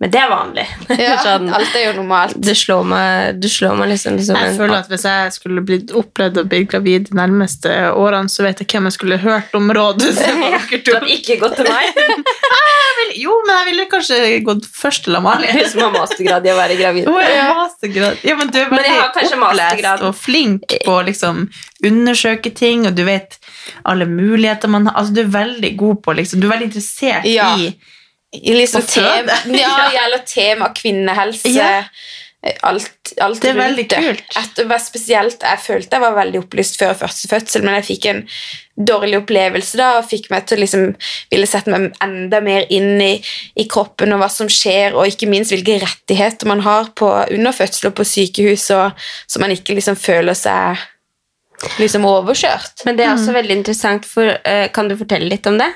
Men det er vanlig. Ja, sånn, alt er jo normalt. du slår meg, du slår meg liksom, liksom Jeg føler at hvis jeg skulle blitt opplevd å bli gravid de nærmeste årene, så vet jeg hvem jeg skulle hørt om rådet til dere Du hadde ikke gått til meg. Jo, men jeg ville kanskje gått først til Amalie. Hun som har mastergrad i å være gravid. Hun er mastergrad. Ja, men du er veldig opplest mastergrad. og flink på å liksom undersøke ting, og du vet alle muligheter man har. Altså, du er veldig god på liksom, Du er veldig interessert Ja. I liksom tema, ja, gjelder tema kvinnehelse. Ja. Alt, alt Det er veldig kult. At spesielt, jeg følte jeg var veldig opplyst før første fødsel, men jeg fikk en dårlig opplevelse da, og fikk meg til å liksom ville sette meg enda mer inn i, i kroppen og hva som skjer, og ikke minst hvilke rettigheter man har på, under fødsel og på sykehus, og, så man ikke liksom føler seg liksom overkjørt. Men det er også veldig interessant, for eh, kan du fortelle litt om det?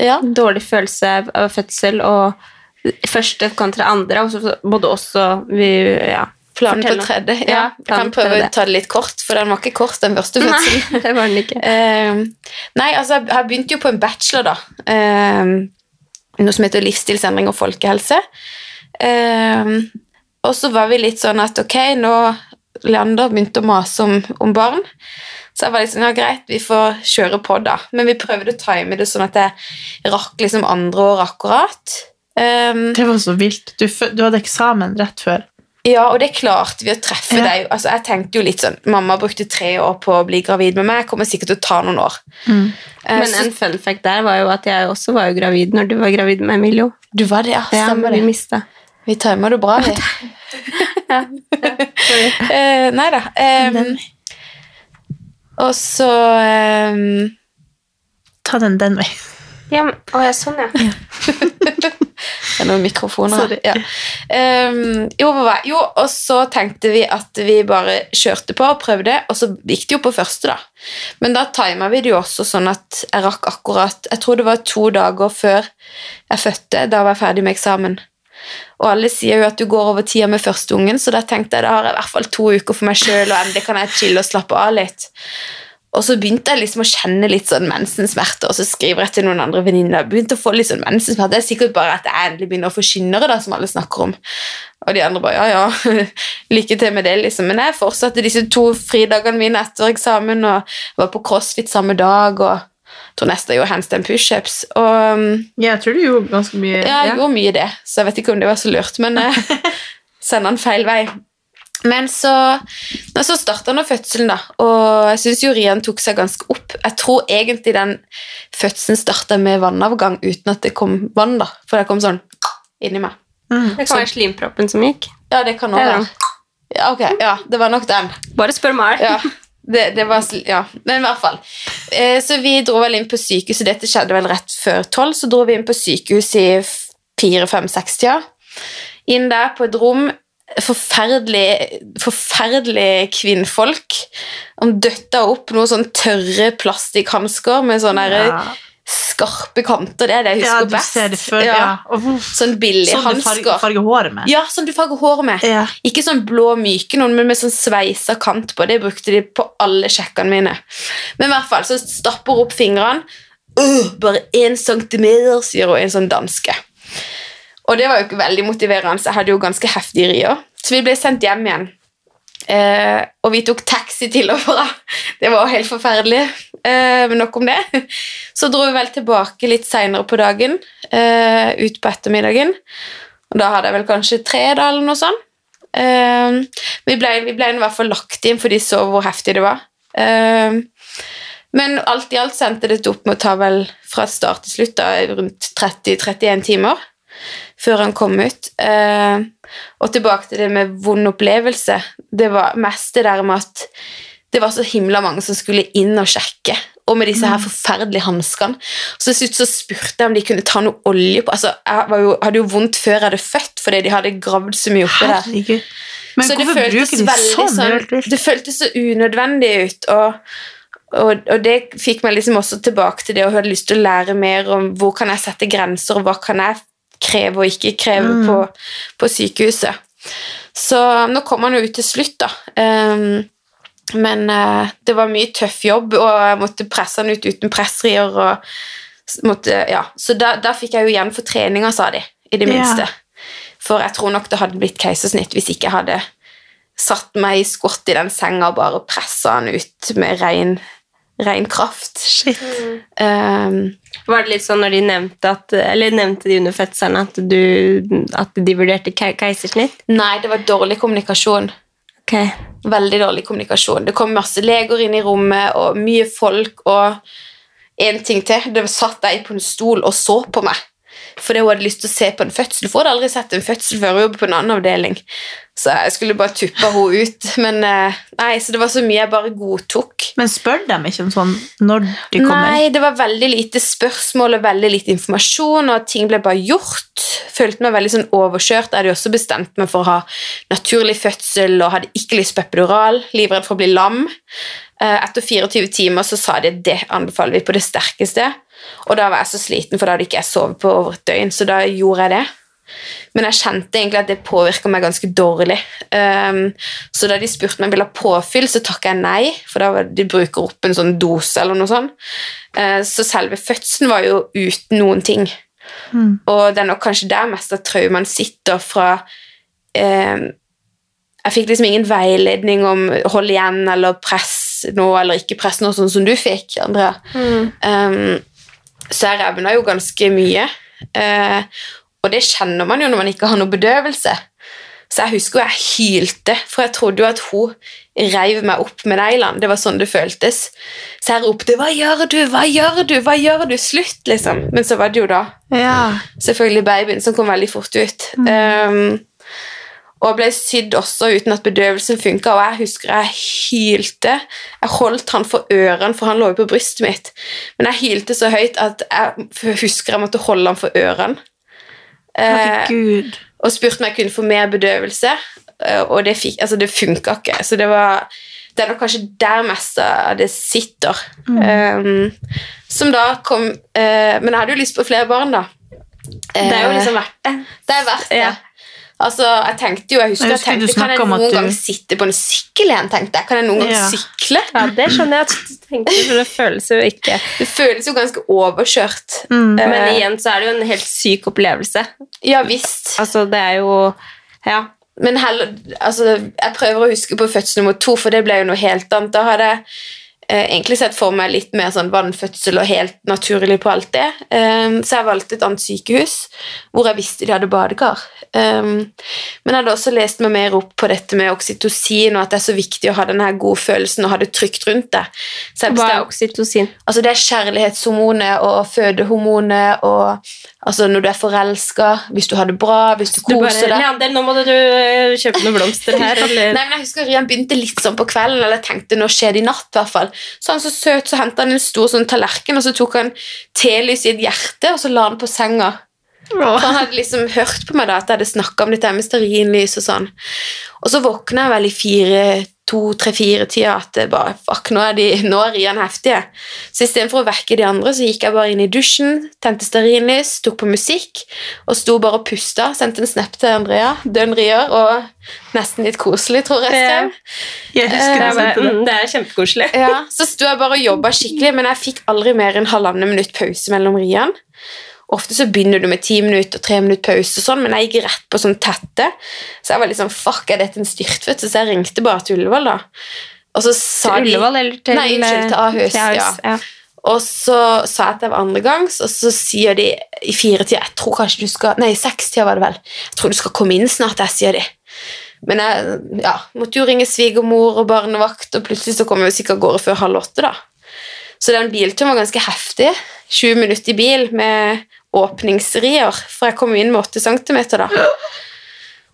Ja. Dårlig følelse av fødsel og første kontra andre, og så både også vi, ja, Planen på tredje. Ja, Ja, jeg kan prøve å ta det litt kort, for den var ikke kort, den første fødselen. Nei, det var den ikke. Eh, nei, altså, jeg- begynte jo på en bachelor, da. Eh, noe som heter livsstilsendring og folkehelse. Eh, og så var vi litt sånn at ok, nå Leander begynte å mase om, om barn. Så jeg var sånn, ja greit, vi får kjøre på da. Men vi prøvde å time det sånn at jeg rakk liksom andre år akkurat. Um, Det var så vilt. Du, du hadde eksamen rett før. ja, og det klarte vi å treffe Ja. deg. Altså, jeg tenkte jo litt sånn, Mamma brukte tre år på å bli gravid med meg. Jeg kommer sikkert til å ta noen år. Eh, Men så- en fun fact der var jo at jeg også var jo gravid når du var gravid med Emilio. Du var det, ja. Ja, Stemmer vi det. mista. Vi timer det bra, vi. Eh, nei da. em, og så um, Ta den den veien. Ja, men, å, ja, sånn, ja. Det er noen mikrofoner her. Ja. Um, jo, jo, og så tenkte vi at vi bare kjørte på og prøvde, og så gikk det jo på første, da. Men da tima vi det jo også sånn at jeg rakk akkurat Jeg tror det var to dager før jeg fødte. Da var jeg ferdig med eksamen. Og alle sier jo at du går over tida med første ungen, så da tenkte jeg da har jeg i hvert fall to uker for meg sjøl, og endelig kan jeg chille og slappe av litt. Og så begynte jeg liksom å kjenne litt sånn mensensmerter, og så skriver jeg til noen andre venninner. Begynte å få litt sånn mensensmerter. Det er sikkert bare at jeg endelig begynner å få skinnere da, som alle snakker om. Og de andre bare ja, ja, lykke til med det, liksom. Men jeg fortsatte disse to fridagene mine etter eksamen, og var på crossfit samme dag, og jeg tror neste jeg gjorde handstand pushups. Og um, Ja, jeg tror du gjorde ganske mye. ja, jeg gjorde mye det, så jeg vet ikke om det var så lurt, men eh, sender den feil vei. Men så, så starta nå fødselen, da, og jeg syns jo Rian tok seg ganske opp. Jeg tror egentlig den fødselen starta med vannavgang uten at det kom vann, da. For det kom sånn inni meg. Det kan være slimproppen som gikk. Ja, det kan òg være. Ja, ok, ja, det var nok den. Bare spør meg. Ja, det, det var, ja, men i hvert fall. Eh, så vi dro vel inn på sykehuset, dette skjedde vel rett før tolv, så dro vi inn på sykehuset i f- fire, fem, seks tida. Inn der på et rom, forferdelig, forferdelig kvinnfolk. Han døtta opp noen sånn tørre plastikkhansker med sånne derre Ja. Skarpe kanter, det er det jeg Ja, husker du best. ser det før. Ja. Ja. Og hvor- Sånn billig Sånn du farger, hansker. farger håret med. Ja, sånn du farger håret med. Ja. Ikke sånn blå myke noen, men med sånn sveisa kant på. Det brukte de på alle sjekkene mine. Men i hvert fall, så stapper hun opp fingrene. Uh, bare én centimeter, sier hun, en sånn danske. Og det var jo ikke veldig motiverende, så jeg hadde jo ganske heftige rier. Så vi ble sendt hjem igjen. Eh, og vi tok taxi til og fra. Det var helt forferdelig. Eh, men nok om det. Så dro vi vel tilbake litt seinere på dagen, eh, ut på ettermiddagen. Og da hadde jeg vel kanskje tre da, eller noe sånt. Eh, vi ble, vi ble i hvert fall lagt inn, for de så hvor heftig det var. Eh, men alt i alt sendte det opp med å ta vel fra start til slutt da, rundt 30-31 timer før han kom ut. Eh, og tilbake til det med vond opplevelse. Det var mest det der med at det var så himla mange som skulle inn og sjekke. Og med disse her forferdelige hanskene. Så til slutt så spurte jeg om de kunne ta noe olje på. Altså, jeg var jo, hadde jo vondt før jeg hadde født, fordi de hadde gravd så mye oppi der. Men Så hvorfor bruker de veldig sånn? Det føltes så unødvendig ut, og, og, og det fikk meg liksom også tilbake til det og hadde lyst til å lære mer om hvor kan jeg sette grenser, og hva kan jeg kreve og ikke kreve Mm. på, på sykehuset. Så nå kom han jo ut til slutt, da. Um, men uh, det var mye tøff jobb, og jeg måtte presse han ut uten pressrier. Og måtte, ja. Så da, da fikk jeg jo igjen for treninga, sa de, i det minste. minste. For jeg tror nok det hadde blitt keisersnitt hvis ikke jeg hadde satt meg i skott i den senga og bare pressa han ut med ren, ren kraft. Shit. Ehm, Var det litt sånn når de nevnte at Eller nevnte de under fødselen at, du, at de vurderte ke keisersnitt? nei, det var dårlig kommunikasjon. Ok. Veldig dårlig kommunikasjon. Det kom masse leger inn i rommet, og mye folk, og en ting til. Det satt ei på en stol og så på meg. Fordi hun hadde lyst til å se på en fødsel. For hun hadde aldri sett en fødsel før hun jobbet på en annen avdeling. Så jeg skulle bare tuppe henne ut. Men eh, nei, så det var så mye jeg bare godtok. Men spør dem ikke om sånn når de kommer? Nei, det var veldig lite spørsmål og veldig lite informasjon, og ting ble bare gjort. Følte meg veldig sånn overkjørt. Jeg hadde også bestemt meg for å ha naturlig fødsel og hadde ikke lyst på epidural. Livredd for å bli lam. Eh, Etter 24 timer så sa de det anbefaler vi på det sterkeste. Og da var jeg så sliten, for da hadde ikke jeg sovet på over et døgn, så da gjorde jeg det. Men jeg kjente egentlig at det påvirka meg ganske dårlig. Um, så da de spurte om jeg ville ha påfyll, så takka jeg nei, for da var de bruker opp en sånn dose eller noe sånt. Uh, så selve fødselen var jo uten noen ting. Og det er nok kanskje der mest av traumene sitter fra um, Jeg fikk liksom ingen veiledning om hold igjen eller press nå eller ikke press nå, sånn som du fikk, Andrea. Um, så jeg revna jo ganske mye. Eh, og det kjenner man jo når man ikke har noe bedøvelse. Så jeg husker jo jeg hylte, for jeg trodde jo at hun reiv meg opp med neglene. Det var sånn det føltes. Så jeg ropte 'Hva gjør du? Hva gjør du? Hva gjør du?' Slutt, liksom. Men så var det jo da Ja. selvfølgelig babyen som kom veldig fort ut. Um, og ble sydd også uten at bedøvelsen funka, og jeg husker jeg hylte. Jeg holdt han for ørene, for han lå jo på brystet mitt. Men jeg hylte så høyt at jeg husker jeg måtte holde han for ørene. Eh, Herregud. og spurte om jeg kunne få mer bedøvelse, eh, og det, fikk, altså det funka ikke. Så det var det er nok kanskje der mest det sitter. Um, som da kom uh, Men jeg hadde jo lyst på flere barn, da. Det er jo Eh, liksom verdt det. det er verdt det. Ja. Altså, jeg tenkte jo, jeg husker Jeg husker jeg tenkte, Kan jeg noen du- gang sitte på en sykkel igjen? tenkte jeg. Kan jeg noen gang Ja. sykle? Ja, det skjønner jeg at du tenker, for det føles jo ikke Det føles jo ganske overkjørt. Mm. Eh, Men igjen så er det jo en helt syk opplevelse. Ja visst. Altså, det er jo Ja. Men heller, altså, jeg prøver å huske på fødsel nummer to, for det ble jo noe helt annet. Da hadde jeg egentlig sett for meg litt mer sånn vannfødsel og helt naturlig på alt det. Eh, så jeg valgte et annet sykehus hvor jeg visste de hadde badekar. Eh, men jeg hadde også lest meg mer opp på dette med oksytocin, og at det er så viktig å ha denne gode følelsen og ha det trygt rundt deg. Hva er oksytocin? Altså det er kjærlighetshormonet og fødehormonet og altså når du er forelska, hvis du har det bra, hvis du Du koser deg. Leander, nå må du kjøpe noen blomster her, eller? Nei, men jeg husker Rian begynte litt sånn på kvelden, eller tenkte nå skjer det i natt. i hvert fall. Så han så søt, så hentet han en stor sånn tallerken, og så tok han telys i et hjerte, og så la han på senga. For han hadde liksom hørt på meg da, at jeg hadde snakket om dette med stearinlys og sånn. Og så våkna jeg vel i fire, to, tre, fire tida at bare, fuck, nå er, de, nå er Rian heftige. Så istedenfor å vekke de andre, så gikk jeg bare inn i dusjen, tente stearinlys, tok på musikk, og sto bare og pusta. Sendte en snap til Andrea, dønn rier, og nesten litt koselig, tror jeg skrev. Jeg husker Det det. bare, mm, det er kjempekoselig. Ja, så sto jeg bare og jobba skikkelig, men jeg fikk aldri mer enn halvannen minutt pause mellom riene. Ofte så begynner du med ti minutter og tre minutter pause, og sånn, men jeg gikk rett på sånn tette. Så jeg var sånn Fuck, er dette en styrtfødsel? Så jeg ringte bare til Ullevål, da. Og så sa Til Ullevål eller til Nei, unnskyld, til Ahus. til Ahus, ja. Og så sa jeg at det var andregangs, og så sier de i firetida Jeg tror kanskje du skal Nei, i sekstida var det vel. Jeg tror du skal komme inn snart, jeg, sier de. Men jeg ja, måtte jo ringe svigermor og barnevakt, og plutselig så kom jeg sikkert av gårde før halv åtte, da. Så den bilturen var ganske heftig. 20 minutter i bil med åpningsrier, for jeg kom inn med 8 cm da.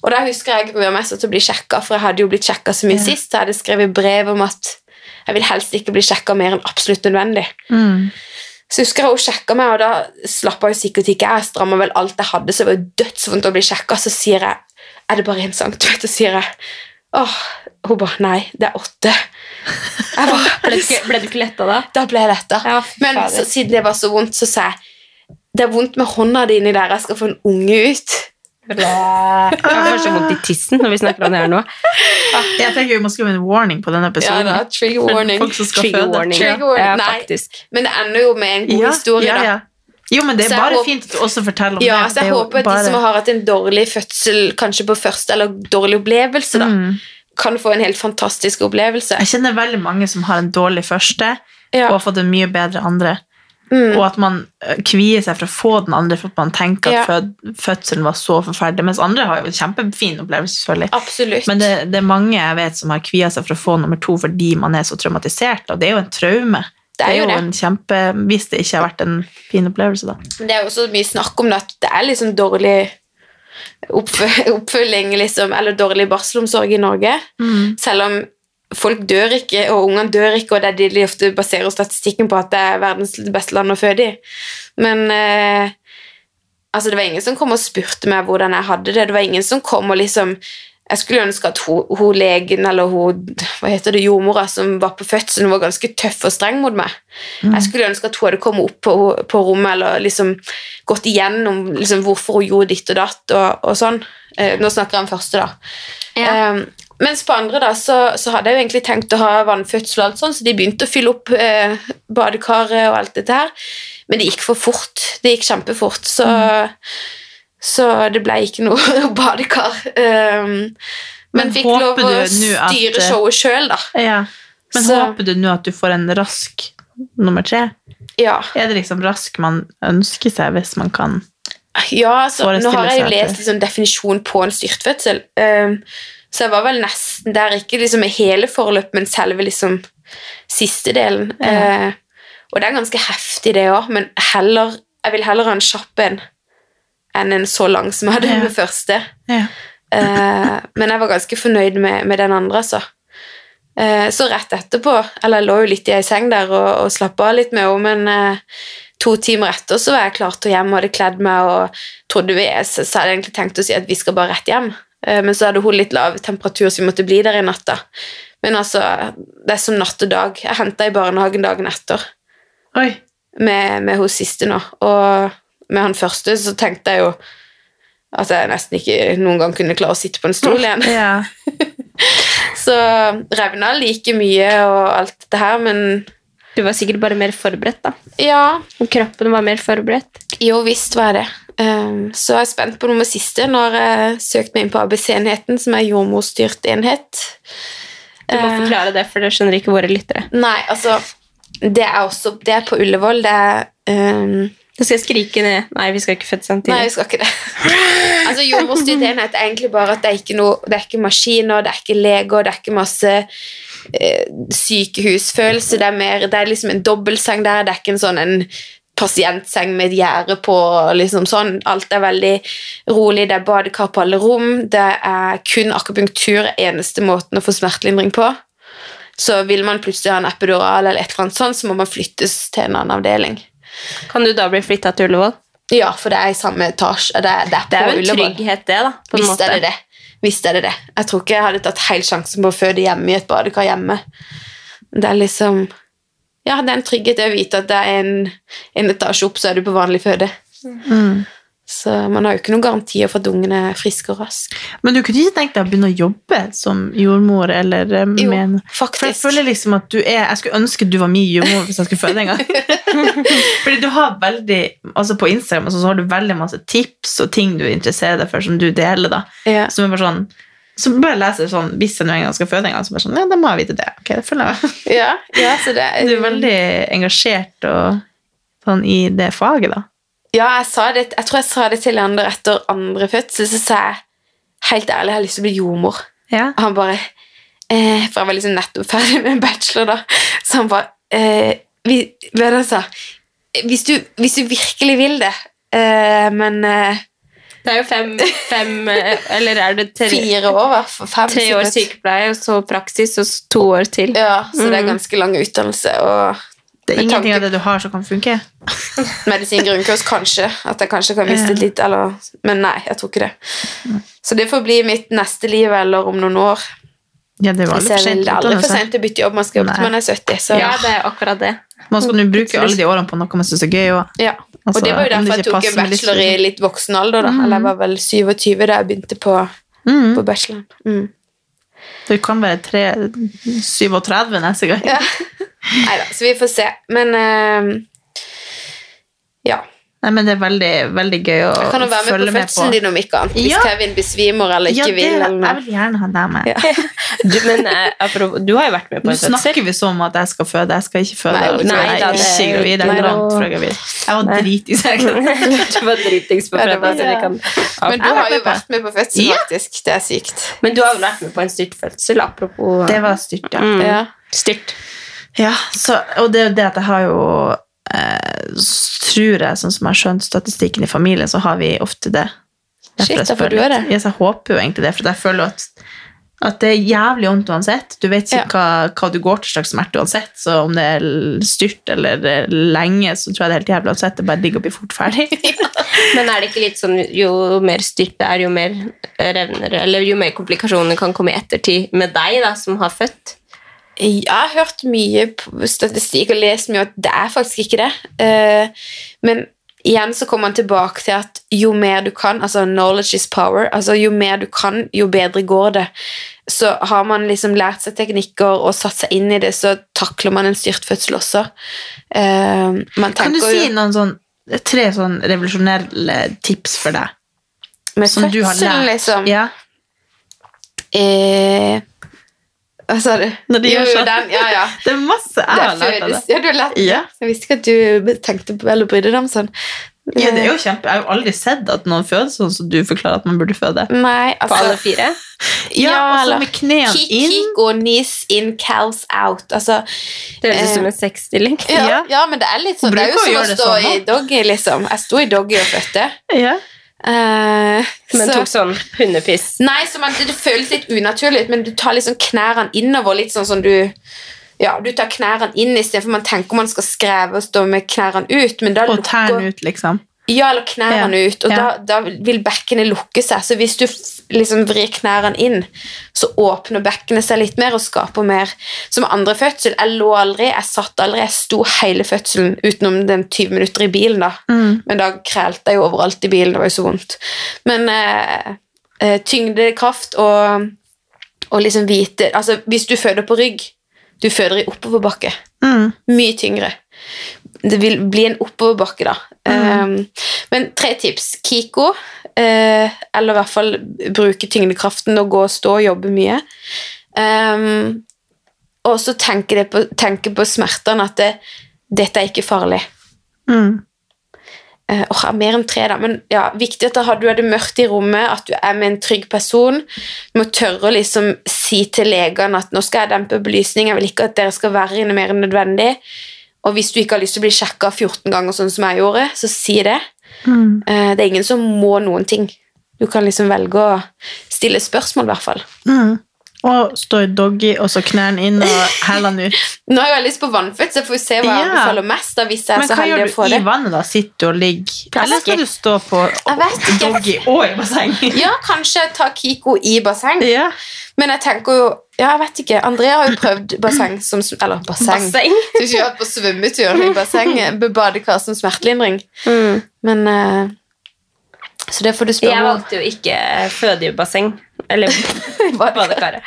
Og da husker jeg gruer meg så til å bli sjekka, for jeg hadde jo blitt sjekka så mye sist. Så jeg hadde skrevet brev om at jeg vil helst ikke bli sjekka mer enn absolutt nødvendig. Mm. Så husker jeg hun sjekka meg, og da slappa jo sikkert ikke jeg. Stramma vel alt jeg hadde, så det var jo dødsvondt å bli sjekka. Så sier jeg Er det bare én centimeter? sier jeg. Åh, Hun bare Nei, det er åtte. Jeg bare, Ble du ikke, ble du ikke letta da? da ble jeg letta. Ja, Men så, siden det var så vondt, så sa jeg det er vondt med hånda di inni der. Jeg skal få en unge ut. Jeg får så vondt i tissen når vi snakker om det her nå. Jeg tenker vi må skrive en warning på denne episoden. Ja da, trigger warning. Trigger warning. Trigger warning. Ja, Nei. Men det ender jo med en god Ja, historie, ja, da. ja. Jo, men det er bare håper- fint at du også forteller om Ja, det. så jeg det håper at bare- de som har hatt en dårlig fødsel, kanskje på første, eller dårlig opplevelse, da, Mm. kan få en helt fantastisk opplevelse. Jeg kjenner veldig mange som har en dårlig første, Ja. og har fått en mye bedre andre. Mm. Og at man øh, kvier seg for å få den andre for at man tenker Ja. at fød, fødselen var så forferdelig. Mens andre har jo en kjempefin opplevelse, selvfølgelig. Absolutt. Men det, det er mange jeg vet som har kvia seg for å få nummer to fordi man er så traumatisert, og det er jo en traume. Det er jo det. en kjempe, Hvis det ikke har vært en fin opplevelse, da. Det er jo også mye snakk om det at det er liksom dårlig oppfølging, liksom, eller dårlig barselomsorg i Norge. Selv om folk dør ikke, og ungene dør ikke, og det er det de ofte baserer statistikken på at det er verdens beste land å føde i. Men eh, altså, det var ingen som kom og spurte meg hvordan jeg hadde det. Det var ingen som kom og liksom Jeg skulle ønske at hun, hun legen eller hun hva heter det, jordmora som var på fødselen, var ganske tøff og streng mot meg. Jeg skulle ønske at hun hadde kommet opp på, på rommet eller liksom gått igjennom liksom, hvorfor hun gjorde ditt og datt og, og sånn. Eh, nå snakker jeg om første, da. Eh, mens på andre da, så, så hadde jeg jo egentlig tenkt å ha vannfødsel, og alt sånt, så de begynte å fylle opp eh, badekaret og alt dette her. Men det gikk for fort. Det gikk kjempefort, så, så det ble ikke noe badekar. Um, men, Men fikk lov å styre eh, showet sjøl, da. Ja. Men Så- håper du nå at du får en rask nummer tre? Ja. Er det liksom rask man ønsker seg hvis man kan Ja, så nå har jeg jo lest liksom definisjon på en styrtfødsel. Um, så jeg var vel nesten der, ikke liksom i hele forløp, men selve liksom siste delen. Ja. Eh, og det er ganske heftig, det òg, men heller, jeg vil heller ha en kjapp en enn en så lang som jeg hadde Ja. med første. Ja. Eh, men jeg var ganske fornøyd med, med den andre, altså. Eh, så rett etterpå, eller jeg lå jo litt i ei seng der og, og slappa av litt med henne, men eh, to timer etter så var jeg klar til å hjem og hadde kledd meg og trodde vi, så, så hadde jeg egentlig tenkt å si at vi skal bare rett hjem. Eh, men så hadde hun litt lav temperatur, så vi måtte bli der i natta. Men altså, det er som natt og dag. Jeg henta i barnehagen dagen etter Oi. med, med hun siste nå. Og med han første så tenkte jeg jo at jeg nesten ikke noen gang kunne klare å sitte på en stol igjen. Ja. Så revna like mye og alt dette her, men Du var sikkert bare mer forberedt, da. ja, Og kroppen var mer forberedt. jo visst var jeg det. Um, så jeg er spent på nummer siste når jeg søkte meg inn på ABC-enheten, som er jordmorstyrt enhet. Du må Eh, forklare det, for det skjønner ikke våre lyttere. Nei, altså Det er også Det er på Ullevål. Det er um, Da skal jeg skrike ned. Nei, vi skal ikke føde samtidig. Nei, vi skal ikke det. altså Jordmorstyrt enhet er egentlig bare at det er ikke noe Det er ikke maskiner, det er ikke leger, det er ikke masse eh, sykehusfølelse. Det er mer Det er liksom en dobbeltseng der, det er ikke en sånn en pasientseng med et gjerde på. liksom sånn. Alt er veldig rolig. Det er badekar på alle rom. Det er kun akupunktur eneste måten å få smertelindring på. Så vil man plutselig ha en epidural, eller et eller annet sånt, så må man flyttes til en annen avdeling. Kan du da bli flytta til Ullevål? Ja, for det er i samme etasje. Det er, det er, Det er jo en Ullevål. trygghet, det, da. På en Visst måte. er det det. Visst er det det. Jeg tror ikke jeg hadde tatt helt sjansen på å føde hjemme i et badekar hjemme. Det er liksom Ja, det er en trygghet å vite at det er en, en etasje opp, så er du på vanlig føde. Så man har jo ikke noen garantier for at ungen er frisk og rask. Men du kunne ikke tenkt deg å begynne å jobbe som jordmor? eller eh, Jo, men, faktisk. For jeg føler liksom at du er Jeg skulle ønske du var min jordmor hvis jeg skulle føde en gang. Fordi du har veldig Altså På Instagram så har du veldig masse tips og ting du interesserer deg for, som du deler. da Ja. Som er bare sånn så bare leser sånn, Hvis jeg nå en gang skal føde en gang, så bare sånn, ja, da må jeg vite det. Ok, det følger jeg. Ja, ja, så det Du er veldig engasjert og sånn i det faget, da. Ja, jeg, sa det, jeg tror jeg sa det til Leander etter andre fødsel, så sa jeg helt ærlig jeg har lyst til å bli jordmor. Ja. Og han bare eh, For jeg var liksom nettopp ferdig med bachelor, da. Så han bare eh, vi, Hva er det han sa? Hvis du, hvis du virkelig vil det, eh, men eh, Det er jo fem, fem eh, Eller er det tre, fire år, hva? Fem, tre år sykepleie, og så praksis, og så to år til? Ja, så det er Mm. ganske lang utdannelse. Og Det er ingenting tanke- av det du har som kan funke. medisingrunnkurs, kanskje. At jeg kanskje kan miste litt, eller Men nei, jeg tror ikke det. Så det får bli mitt neste liv, eller om noen år. Ja, det aldri jeg for sent. Det er aldri for sent å bytte jobb. Man skal jobbe til man er 70. Så Ja, det er akkurat det. Man skal nå bruke alle de årene på noe man syns er gøy òg. Ja, og Altså, det var jo derfor jeg tok en bachelor i litt voksen alder. da. Eller jeg var vel 27 da jeg begynte på, Mm. på bacheloren. Mm. Du kan være tre- 37 neste gang. Ja. Nei da, så vi får se. Men uh, ja. Nei, men det er veldig, veldig gøy å følge med Jeg kan jo være med på fødselen din om ikke annet. Hvis Ja. Kevin besvimer eller Ja, ikke det, vil. Eller jeg vil gjerne ha deg med. Ja. Du, men eh, apropos, du har jo vært med på en fødsel. Nå snakker vi så om at jeg skal føde. Jeg skal ikke føde. Nei, nei, jeg da, er det- ikke gravid. Jeg er langt fra gravid. Jeg var dritings. jeg. du var dritings på Ja, fredag. Ja, kan Men du har jo vært med på fødsel, Ja. faktisk. Det er sykt. Men du har vel vært med på en styrt fødsel, apropos Det var styrt, ja. Mm. Ja. Styrt. ja så, og det er jo det at jeg har jo eh, Tror jeg, sånn som jeg har skjønt statistikken i familien, så har vi ofte det. Shit, jeg er det. Ja, jeg håper jo egentlig det, for jeg føler at at det er jævlig vondt uansett. Du vet ikke hva, hva du går til slags smerte uansett. Så om det er styrt eller eh, lenge, så tror jeg det er helt jævlig uansett. Det er bare digg å bli fort ferdig. Men er det ikke litt sånn jo mer styrt det er, jo mer revner Eller jo mer komplikasjoner kan komme i ettertid med deg, da, som har født? Jeg har hørt mye statistikk og lest mye at det er faktisk ikke det. Eh, men igjen så kommer man tilbake til at jo mer du kan, altså knowledge is power, altså jo mer du kan, jo bedre går det. Så har man liksom lært seg teknikker og satt seg inn i det, så takler man en styrtfødsel også. Eh, Kan du si noen sånn tre sånn revolusjonelle tips for deg? med Som du har lært? liksom Ja. eh, Hva sa du? Når de Jo, gjør sånn. den, ja, ja. Det er masse jeg Det har lært av det. ja, du har lært. Ja. Jeg visste ikke at du tenkte på eller brydde deg om sånn. Ja, det er jo kjempe. Jeg har jo aldri sett at noen føder sånn som du forklarer at man burde føde. Nei, altså, På alle fire? Ja, og altså med knærne kick, inn. kick og knees in, calves out. Altså, Det høres ut som Eh, en sexstilling. ja, Ja. ja, men det er litt sånn. Det er jo som å stå sånn, i doggy, liksom. Jeg sto i doggy og fødte. Ja. Eh, Men så- tok sånn hundepiss. Nei, så man, det, det føles litt unaturlig men du tar liksom knærne innover, litt sånn som du ja, du tar knærne inn istedenfor man tenker man skal skreve og stå med knærne ut. Men da Og lukker- tærne ut, liksom. Ja, eller knærne Ja, ut, og ja. da, da vil bekkenet lukke seg. Så hvis du liksom vrir knærne inn, så åpner bekkenet seg litt mer og skaper mer. Som andre fødsel. Jeg lå aldri, jeg satt aldri, jeg sto hele fødselen utenom den 20 minutter i bilen, da. Mm. Men da krælte jeg jo overalt i bilen, det var jo så vondt. Men eh, eh, tyngdekraft og, og liksom vite Altså, hvis du føder på rygg, du føder i oppoverbakke Mm. mye tyngre. Det vil bli en oppoverbakke, da. Um, men tre tips. Kiko, uh, eller i hvert fall bruke tyngdekraften og gå og stå og jobbe mye. Um, og så tenke, på, tenke på smertene at det, dette er ikke farlig. Mm. Uh, åh, mer enn tre, da. Men ja, viktig at har- du er det mørkt i rommet, at du er med en trygg person. Du må tørre å liksom si til legene at nå skal jeg dempe belysning, jeg vil ikke at dere skal være inne mer enn nødvendig. Og hvis du ikke har lyst til å bli sjekka 14 ganger, sånn som jeg gjorde, så si det. Mm. Eh, det er ingen som må noen ting. Du kan liksom velge å stille spørsmål, i hvert fall. Mm. Og stå i doggy, og så knærne inn og hælene ut. Nå har jeg lyst på vannfødt, så får vi se hva jeg Ja. anbefaler mest. hvis jeg er Men så hva heldig gjør å få du i vannet, da? Sitter du og ligger? Eller skal du stå på Jeg doggy og i basseng? Ja, kanskje ta Kiko i basseng. Ja. Men jeg tenker jo Ja, jeg vet ikke. Andrea har jo prøvd basseng som Eller basseng. Basseng. Du har ikke vært på svømmetur i basseng. med Badekar som smertelindring. Mm. Men uh, Så det får du Jeg spørre om. valgte jo ikke føde i basseng. Eller badekaret.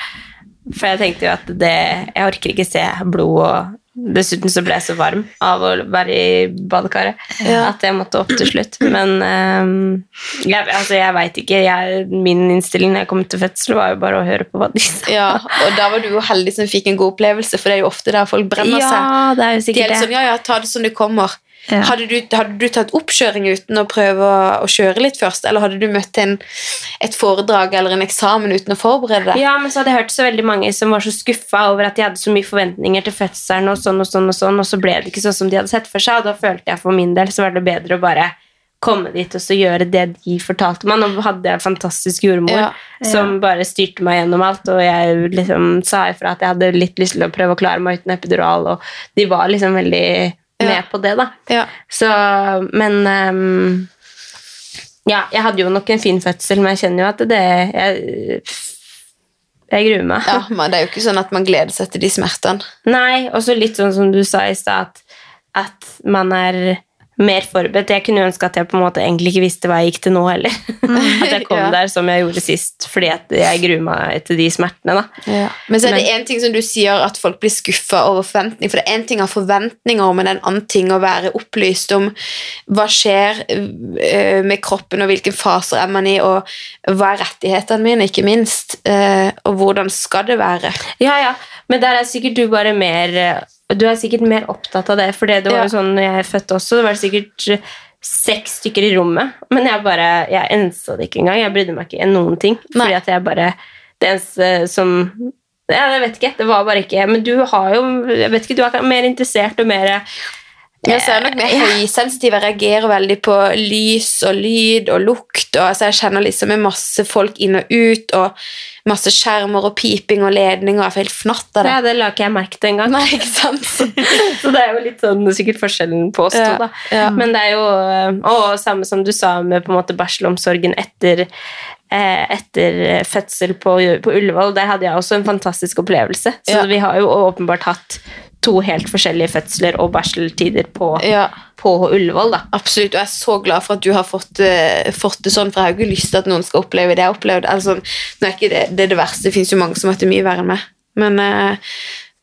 For jeg tenkte jo at det Jeg orker ikke se blod og Dessuten så ble jeg så varm av å være i badekaret Ja. at jeg måtte opp til slutt. Men um, jeg, altså, jeg veit ikke. Jeg, min innstilling når jeg kom til fødsel, var jo bare å høre på hva de sa. Ja, og da var du jo heldig som fikk en god opplevelse, for det er jo ofte der folk brenner seg. Ja, det er jo er sikkert det. sånn, ja, ja, ta det som det kommer. Ja. Hadde, du, hadde du tatt oppkjøring uten å prøve å, å kjøre litt først, eller hadde du møtt en, et foredrag eller en eksamen uten å forberede deg? Ja, men så hadde jeg hørt så veldig mange som var så skuffa over at de hadde så mye forventninger til fødselen, og sånn og sånn, og sånn, og så ble det ikke sånn som de hadde sett for seg, og da følte jeg for min del så var det bedre å bare komme dit og så gjøre det de fortalte meg. Nå hadde jeg en fantastisk jordmor Ja, som bare styrte meg gjennom alt, og jeg liksom sa ifra at jeg hadde litt lyst til å prøve å klare meg uten epidural, og de var liksom veldig med på det, da. Ja. Så, men um, Ja, jeg hadde jo nok en fin fødsel, men jeg kjenner jo at det Jeg, jeg gruer meg. Ja, men det er jo ikke sånn at man gleder seg til de smertene. Nei, og så litt sånn som du sa i stad, at, at man er mer forberedt. Jeg kunne ønske at jeg på en måte egentlig ikke visste hva jeg gikk til nå heller. at jeg kom Ja. der som jeg gjorde sist, fordi jeg gruer meg til de smertene. da. Men så er det én ting som du sier, at folk blir skuffa over forventning. For det er én ting å ha forventninger, men en annen ting å være opplyst om hva skjer øh, med kroppen, og hvilke faser er man i, og hva er rettighetene mine, ikke minst. øh, Og hvordan skal det være? Ja, ja, men der er sikkert du bare mer eh, Du er sikkert mer opptatt av det, for det var Ja. jo sånn når jeg fødte også, det var sikkert eh, seks stykker i rommet, men jeg bare Jeg ensa det ikke engang. Jeg brydde meg ikke om noen ting, Nei. fordi at jeg bare Det eneste som ja, jeg vet ikke, det var bare ikke Men du har jo Jeg vet ikke, du er mer interessert og mer Ja, så er jeg nok mer høysensitiv. Jeg reagerer veldig på lys og lyd og lukt. Og, altså, jeg kjenner liksom masse folk inn og ut, og masse skjermer og piping og ledninger. Jeg får helt fnatt av det. Ja, det la ikke jeg merke til engang. Nei, ikke sant? Så det er jo litt sånn sikkert forskjellen på oss Ja, to, da. ja. Men det er jo Og samme som du sa med på en måte barselomsorgen etter eh, etter fødsel på, på Ullevål, der hadde jeg også en fantastisk opplevelse. Så Ja. vi har jo åpenbart hatt to helt forskjellige fødsler og barseltider på, Ja. på Ullevål, da. Absolutt, og jeg er så glad for at du har fått, uh, fått det sånn, for jeg har jo ikke lyst til at noen skal oppleve det jeg har opplevd. Altså, det, det er det verste, det finnes jo mange som har hatt det mye verre enn meg. Men eh,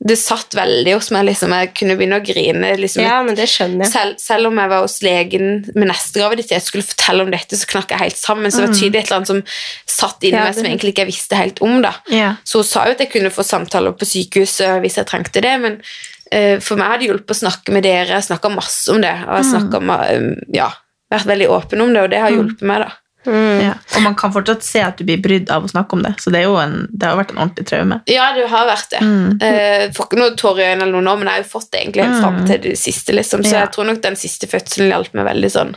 det satt veldig hos meg, liksom. Jeg kunne begynne å grine. Liksom, Ja, men det skjønner jeg. selv, selv om jeg var hos legen med neste graviditet skulle fortelle om dette, så knakk jeg helt sammen. Så det var tydelig et eller annet som satt inni Ja, meg som jeg egentlig ikke visste helt om. da. Ja. Så hun sa jo at jeg kunne få samtaler på sykehuset hvis jeg trengte det, men uh, for meg hadde det hjulpet å snakke med dere. Jeg snakka masse om det, og jeg snakket med, eh, ja, vært veldig åpen om det, og det har hjulpet meg. da. Ja. Og man kan fortsatt se at du blir brydd av å snakke om det, så det, er jo en, det har vært en ordentlig traume. Ja, det har vært det. Mm. Eh, får ikke noe tårer i øynene eller noe nå, men jeg har jo fått det egentlig helt fram til det siste. liksom, Så Ja. jeg tror nok den siste fødselen hjalp meg veldig sånn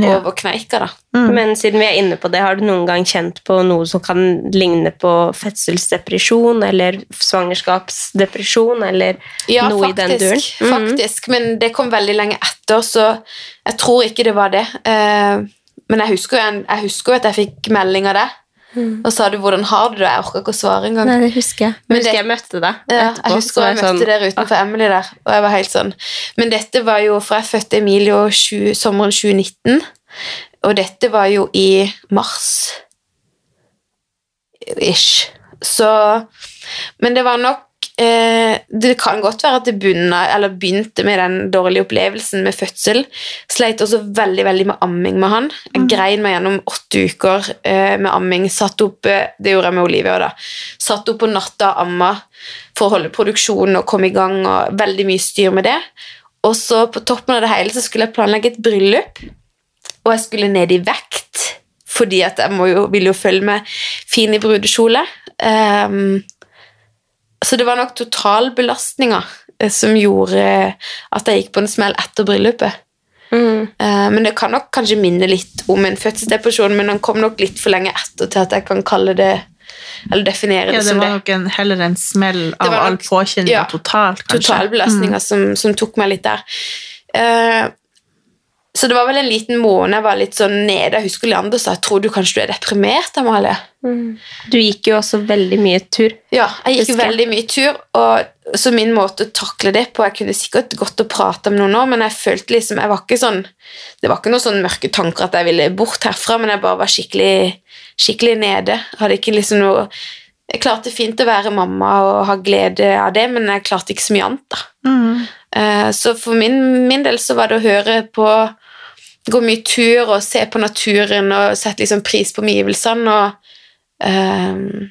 Ja. over kneika. da. Men siden vi er inne på det, har du noen gang kjent på noe som kan ligne på fødselsdepresjon eller svangerskapsdepresjon eller Ja, noe i den duren? faktisk, Mhm. faktisk. Men det kom veldig lenge etter, så jeg tror ikke det var det. Eh, men jeg husker, jo, jeg husker jo at jeg fikk melding av deg, og sa du hvordan har du det? Jeg orka ikke å svare engang. Nei, det husker jeg. Men Men det- jeg møtte deg Ja, etterpå. jeg husker jeg, jeg møtte sånn, dere utenfor Emily der, og jeg var helt sånn Men dette var jo For jeg fødte Emilio 20, sommeren 2019, og dette var jo i mars ish. Så Men det var nok eh, det kan godt være at det bunna, eller begynte med den dårlige opplevelsen med fødsel. Sleit også veldig veldig med amming med han. Jeg grein meg gjennom åtte uker eh, med amming. Satt opp, eh, Det gjorde jeg med Olivia da. Satt opp på natta og amma for å holde produksjonen og komme i gang. og Veldig mye styr med det. Og så på toppen av det hele så skulle jeg planlegge et bryllup. Og jeg skulle ned i vekt, fordi at jeg må jo, vil jo følge med fin i brudekjole. Ehm, så det var nok totalbelastninga eh, som gjorde at jeg gikk på en smell etter bryllupet. Mm. Eh, men det kan nok kanskje minne litt om en fødselsdepresjon, men den kom nok litt for lenge etter til at jeg kan kalle det eller definere det, Ja, det som var det. nok en, heller en smell av var nok- all påkjenning ja, totalt, kanskje. Totalbelastninga som, som tok meg litt der. Så det var vel en liten måned jeg var litt sånn nede. Jeg husker Leander sa jeg tror du kanskje du er deprimert, Amalie. Du gikk jo også veldig mye tur. Ja, jeg gikk Husker veldig mye tur, og så min måte å takle det på Jeg kunne sikkert gått og prate med noen år, men jeg følte liksom jeg var ikke sånn, Det var ikke noen sånne mørke tanker at jeg ville bort herfra, men jeg bare var skikkelig, skikkelig nede. Hadde ikke liksom noe Jeg klarte fint å være mamma og ha glede av det, men jeg klarte ikke så mye annet. da. Mm. Eh, Så for min, min del så var det å høre på Gå mye tur og se på naturen og sette liksom pris på omgivelsene. Og um,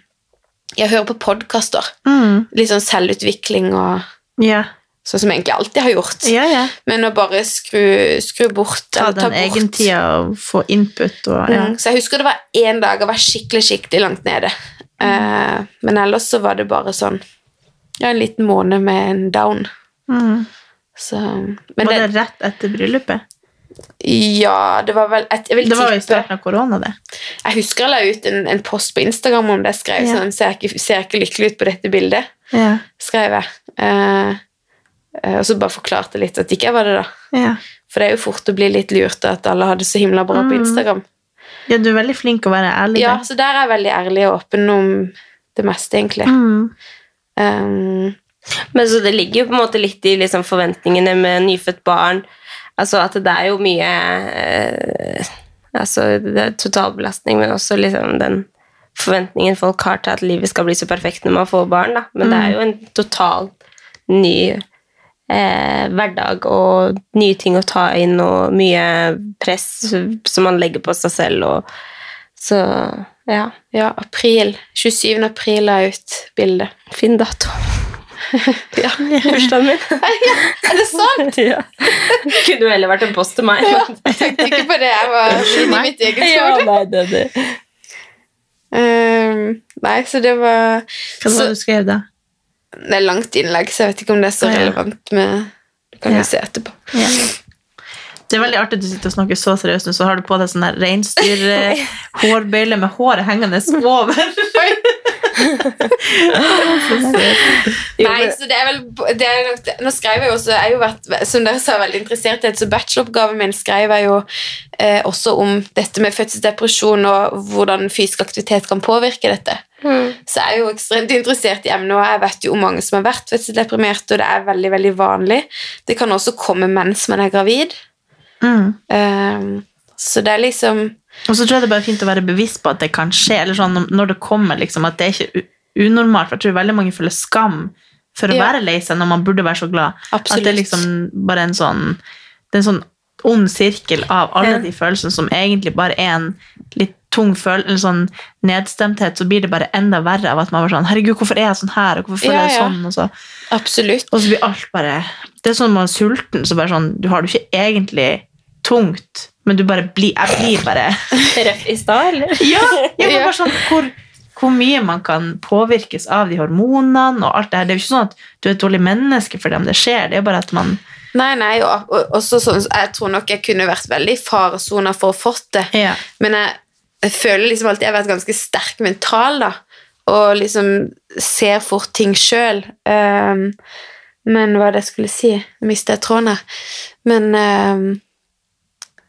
jeg hører på podkaster. Mm. Litt sånn selvutvikling og yeah. sånn som jeg egentlig alltid har gjort. ja, ja. Men å bare skru, skru bort Ta eller egen tida og få input og ja. Mm, Så jeg husker det var én dag jeg var skikkelig, skikkelig langt nede. Eh, men ellers så var det bare sånn Ja, en liten måned med en down. Mm. Så, men Var det, det rett etter bryllupet? Ja, det var vel et, Jeg vil Det var jo i starten av korona, det. Jeg husker jeg la ut en, en post på Instagram om det. Jeg skrev Ja. sånn Ser jeg ikke, ser jeg ikke lykkelig ut på dette bildet? Ja. skrev jeg. Eh, eh, og så bare forklarte litt at ikke jeg var det, da. Ja. For det er jo fort å bli litt lurt at alle har det så himla bra på Mm. Instagram. ja, du er veldig flink å være ærlig. Ja, der. så der er jeg veldig ærlig og åpen om det meste, egentlig. Mm. Um, Men så det ligger jo på en måte litt i liksom forventningene med nyfødt barn. Altså at det er jo mye eh, Altså det er totalbelastning, men også liksom den forventningen folk har til at livet skal bli så perfekt når man får barn, da. Men det er jo en total ny eh, hverdag og nye ting å ta inn og mye press som man legger på seg selv og Så ja. ja, april. 27. april la jeg ut bildet. Fin dato. Ja. Bursdagen min. Er det sant? ja. Kunne jo heller vært en post til meg. ja, Jeg tenkte ikke på det. Jeg var inni mitt eget Ja, nei, det, det. Um, nei, så det var Hva var det du skrev da? Det er langt innlegg, så jeg vet ikke om det er så relevant med Du kan Ja. se etterpå. Ja. Det er veldig artig at du sitter og snakker så seriøst nå, så har du på deg sånn reinsdyrhårbøyle med håret hengende over. Nei, så det er vel det er nok, Nå skrev jeg jo også Jeg har jo vært, som dere sa, veldig interessert i det, så bacheloroppgaven min skrev jeg jo eh, også om dette med fødselsdepresjon og hvordan fysisk aktivitet kan påvirke dette. Så jeg er jo ekstremt interessert i emnet, og jeg vet jo om mange som har vært fødselsdeprimert, og det er veldig, veldig vanlig. Det kan også komme mens man er gravid. Mm. Um, så det er liksom Og så tror jeg det er bare fint å være bevisst på at det kan skje, eller sånn når det kommer, liksom, at det er ikke unormalt. For jeg tror veldig mange føler skam for å Ja. være lei seg når man burde være så glad. At det er liksom bare en sånn Det er en sånn ond sirkel av alle Ja. de følelsene som egentlig bare er en litt tung følelse, eller sånn nedstemthet, så blir det bare enda verre av at man var sånn Herregud, hvorfor er jeg sånn her, og hvorfor føler Ja, jeg sånn? Og så, Absolutt. og så blir alt bare Det er sånn man er sulten, så bare sånn Du har det ikke egentlig tungt, men du bare blir Jeg blir bare Røff i stad, eller? ja, Jeg var bare sånn hvor, hvor mye man kan påvirkes av de hormonene og alt det her. Det er jo ikke sånn at du er et dårlig menneske for det om det skjer. Det er bare at man Nei, nei, og, og også sånn, jeg tror nok jeg kunne vært veldig i faresona for å fått det. Ja. Men jeg, jeg føler liksom alltid jeg har vært ganske sterk mental, da. Og liksom ser fort ting sjøl. men hva er det jeg skulle si? Nå jeg tråden her. Men ehm,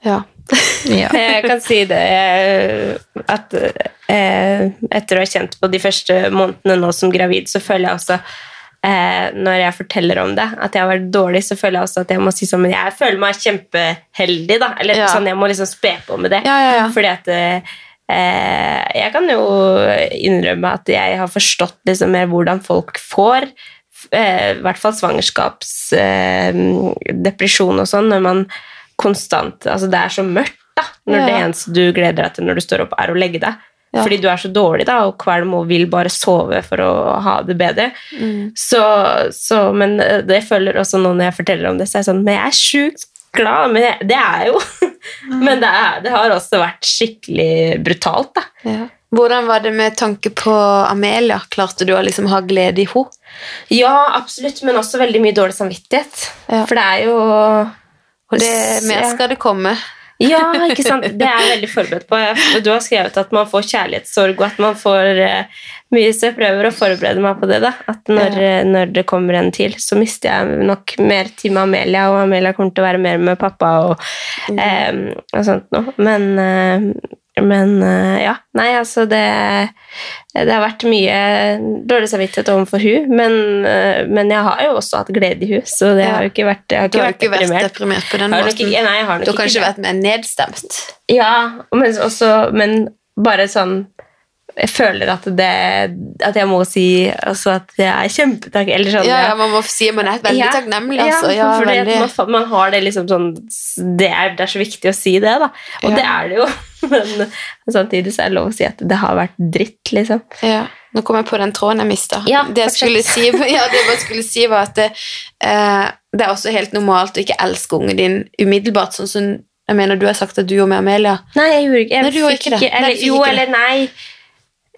ja. Jeg kan si det eh, at eh, etter å ha kjent på de første månedene nå som gravid, så føler jeg også eh, når jeg forteller om det, at jeg har vært dårlig, så føler jeg også at jeg må si sånn Men jeg føler meg kjempeheldig, da. Eller Ja. sånn, jeg må liksom spe på med det. Ja, ja, ja. Fordi at eh, jeg kan jo innrømme at jeg har forstått liksom mer hvordan folk får eh, i hvert fall svangerskapsdepresjon og sånn, når man konstant Altså, det er så mørkt, da, når Ja. det eneste du gleder deg til når du står opp, er å legge deg. Ja. Fordi du er så dårlig da, og kvalm og vil bare sove for å ha det bedre. Mm. Så, så, men eh, det føler også nå når jeg forteller om det, så er jeg sånn Men jeg er sjukt glad, men jeg, det er jeg jo. men det, er, det har også vært skikkelig brutalt, da. Ja. Hvordan var det med tanke på Amelia? Klarte du å liksom ha glede i henne? Ja, absolutt, men også veldig mye dårlig samvittighet. Ja. For det er jo Og det mer skal det komme. Ja, ikke sant? Det er jeg veldig forberedt på. Du har skrevet at man får kjærlighetssorg, og at man får eh, mye, så jeg prøver å forberede meg på det. da. At når, eh, når det kommer en til, så mister jeg nok mer tid med Amelia, og Amelia kommer til å være mer med pappa og, eh, og sånt noe. Men, eh, men eh, ja, nei, altså det det har vært mye dårlig samvittighet overfor hun, men, eh, men jeg har jo også hatt glede i hun, så det har jo ikke vært, har Du har ikke vært deprimert. deprimert på den Har måten. ikke- nei, har du har kanskje vært mer nedstemt. Ja, men, også, men bare sånn Jeg føler at det At jeg må si altså at jeg er kjempetakk sånn Ja, ja, man må si at man er veldig Ja, takknemlig. Altså. Ja, Ja, veldig. man, man har det liksom sånn det er, det er så viktig å si det, da. Og Ja. det er det jo. Men samtidig så er det lov å si at det har vært dritt, liksom. Ja. Nå kom jeg på den tråden jeg mista. Ja, det, jeg skulle si, ja, det jeg skulle si, var at det, eh, det er også helt normalt å ikke elske ungen din umiddelbart. Sånn som jeg mener du har sagt at du gjorde med Amelia. Nei, jeg gjorde ikke jeg Nei, fikk ikke det. Nei, jo, eller nei.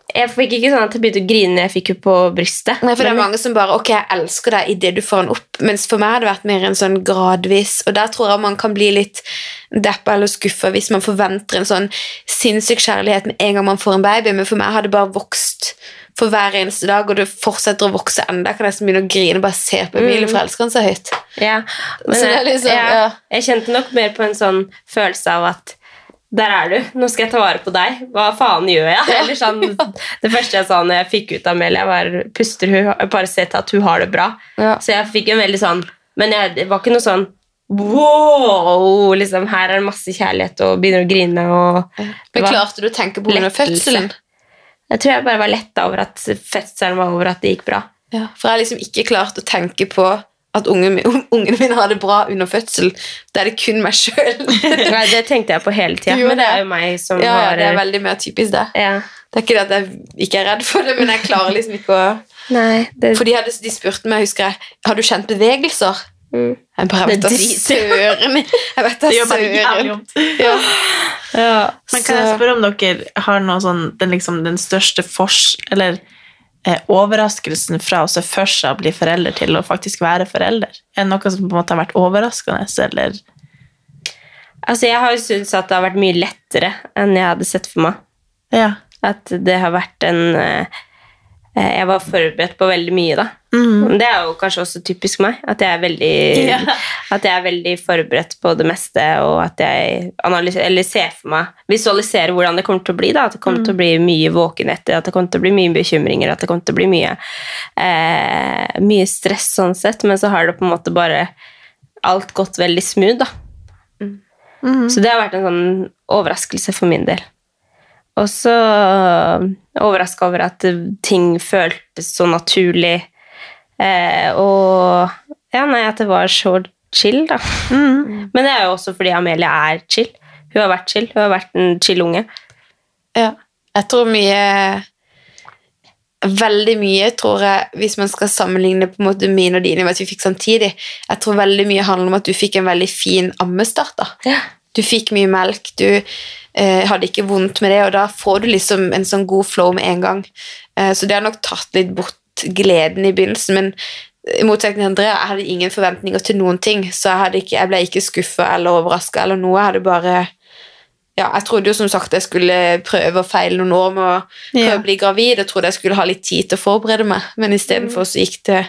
Jeg fikk ikke sånn at jeg begynte å grine jeg fikk henne på brystet. Nei, for det er mange som bare Ok, jeg elsker deg idet du får den opp. Mens for meg har det vært mer en sånn gradvis Og der tror jeg man kan bli litt deppa eller skuffa hvis man forventer en sånn sinnssyk kjærlighet med en gang man får en baby. Men for meg har det bare vokst for hver eneste dag, og det fortsetter å vokse enda. Jeg kan nesten begynne å grine bare se på Emilie, for jeg elsker han så høyt. Ja, men Så det liksom, ja, ja. jeg kjente nok mer på en sånn følelse av at der er du, nå skal jeg ta vare på deg. Hva faen gjør jeg? Eller sånn, Det første jeg sa når jeg fikk ut Amelia, var puster hun, bare se til at hun har det bra. Ja. Så jeg fikk en veldig sånn Men jeg, det var ikke noe sånn wow! Liksom, her er det masse kjærlighet, og begynner å grine. og Men klarte du å tenke på under fødselen? Jeg tror jeg bare var letta over at fødselen var over, at det gikk bra. Ja, for jeg har liksom ikke klart å tenke på at ungene, min, mine har det bra under fødsel. Da er det kun meg sjøl. Nei, det tenkte jeg på hele tida, men det er jo meg som Ja, ja, har det er veldig mer typisk det. ja. Det er ikke det at jeg ikke er redd for det, men jeg klarer liksom ikke å Nei, det, For de, hadde, de spurte meg, husker jeg, har du kjent bevegelser? Mm. Jeg bare, vet da søren. Jeg vet da gjør søren. Ja. ja. Men kan jeg spørre om dere har noe sånn, den, liksom, den største fors... Eller overraskelsen fra å se for seg å bli forelder til å faktisk være forelder? Er det noe som på en måte har vært overraskende, eller Altså, jeg har jo syntes at det har vært mye lettere enn jeg hadde sett for meg. Ja. At det har vært en eh, eh, Jeg var forberedt på veldig mye, da. Mm. Det er jo kanskje også typisk meg. At jeg er veldig, Ja. at jeg er veldig forberedt på det meste, og at jeg analyserer, eller ser for meg Visualiserer hvordan det kommer til å bli. da At det kommer til å bli mye våkenetter, at det kommer til å bli mye bekymringer, at det kommer til å bli mye, eh, mye stress sånn sett. Men så har det på en måte bare alt gått veldig smooth, da. Så det har vært en sånn overraskelse for min del. Og så overraska over at ting føltes så naturlig. Eh, og ja, nei, at det var så chill, da. Men det er jo også fordi Amelia er chill. Hun har vært chill. Hun har vært en chill unge. Ja. Jeg tror mye Veldig mye, tror jeg, hvis man skal sammenligne på en måte mine og dine med at vi fikk samtidig Jeg tror veldig mye handler om at du fikk en veldig fin ammestart. da. Ja. Du fikk mye melk, du eh, hadde ikke vondt med det, og da får du liksom en sånn god flow med en gang. Eh, så det har nok tatt litt bort gleden i begynnelsen, men i motsetning til Andrea, jeg hadde ingen forventninger til noen ting, så jeg, ikke, jeg ble ikke skuffa eller overraska eller noe. Jeg hadde bare ja, jeg trodde jo som sagt jeg skulle prøve og feile noen år med å prøve Ja. å bli gravid. Jeg trodde jeg skulle ha litt tid til å forberede meg, men istedenfor så gikk det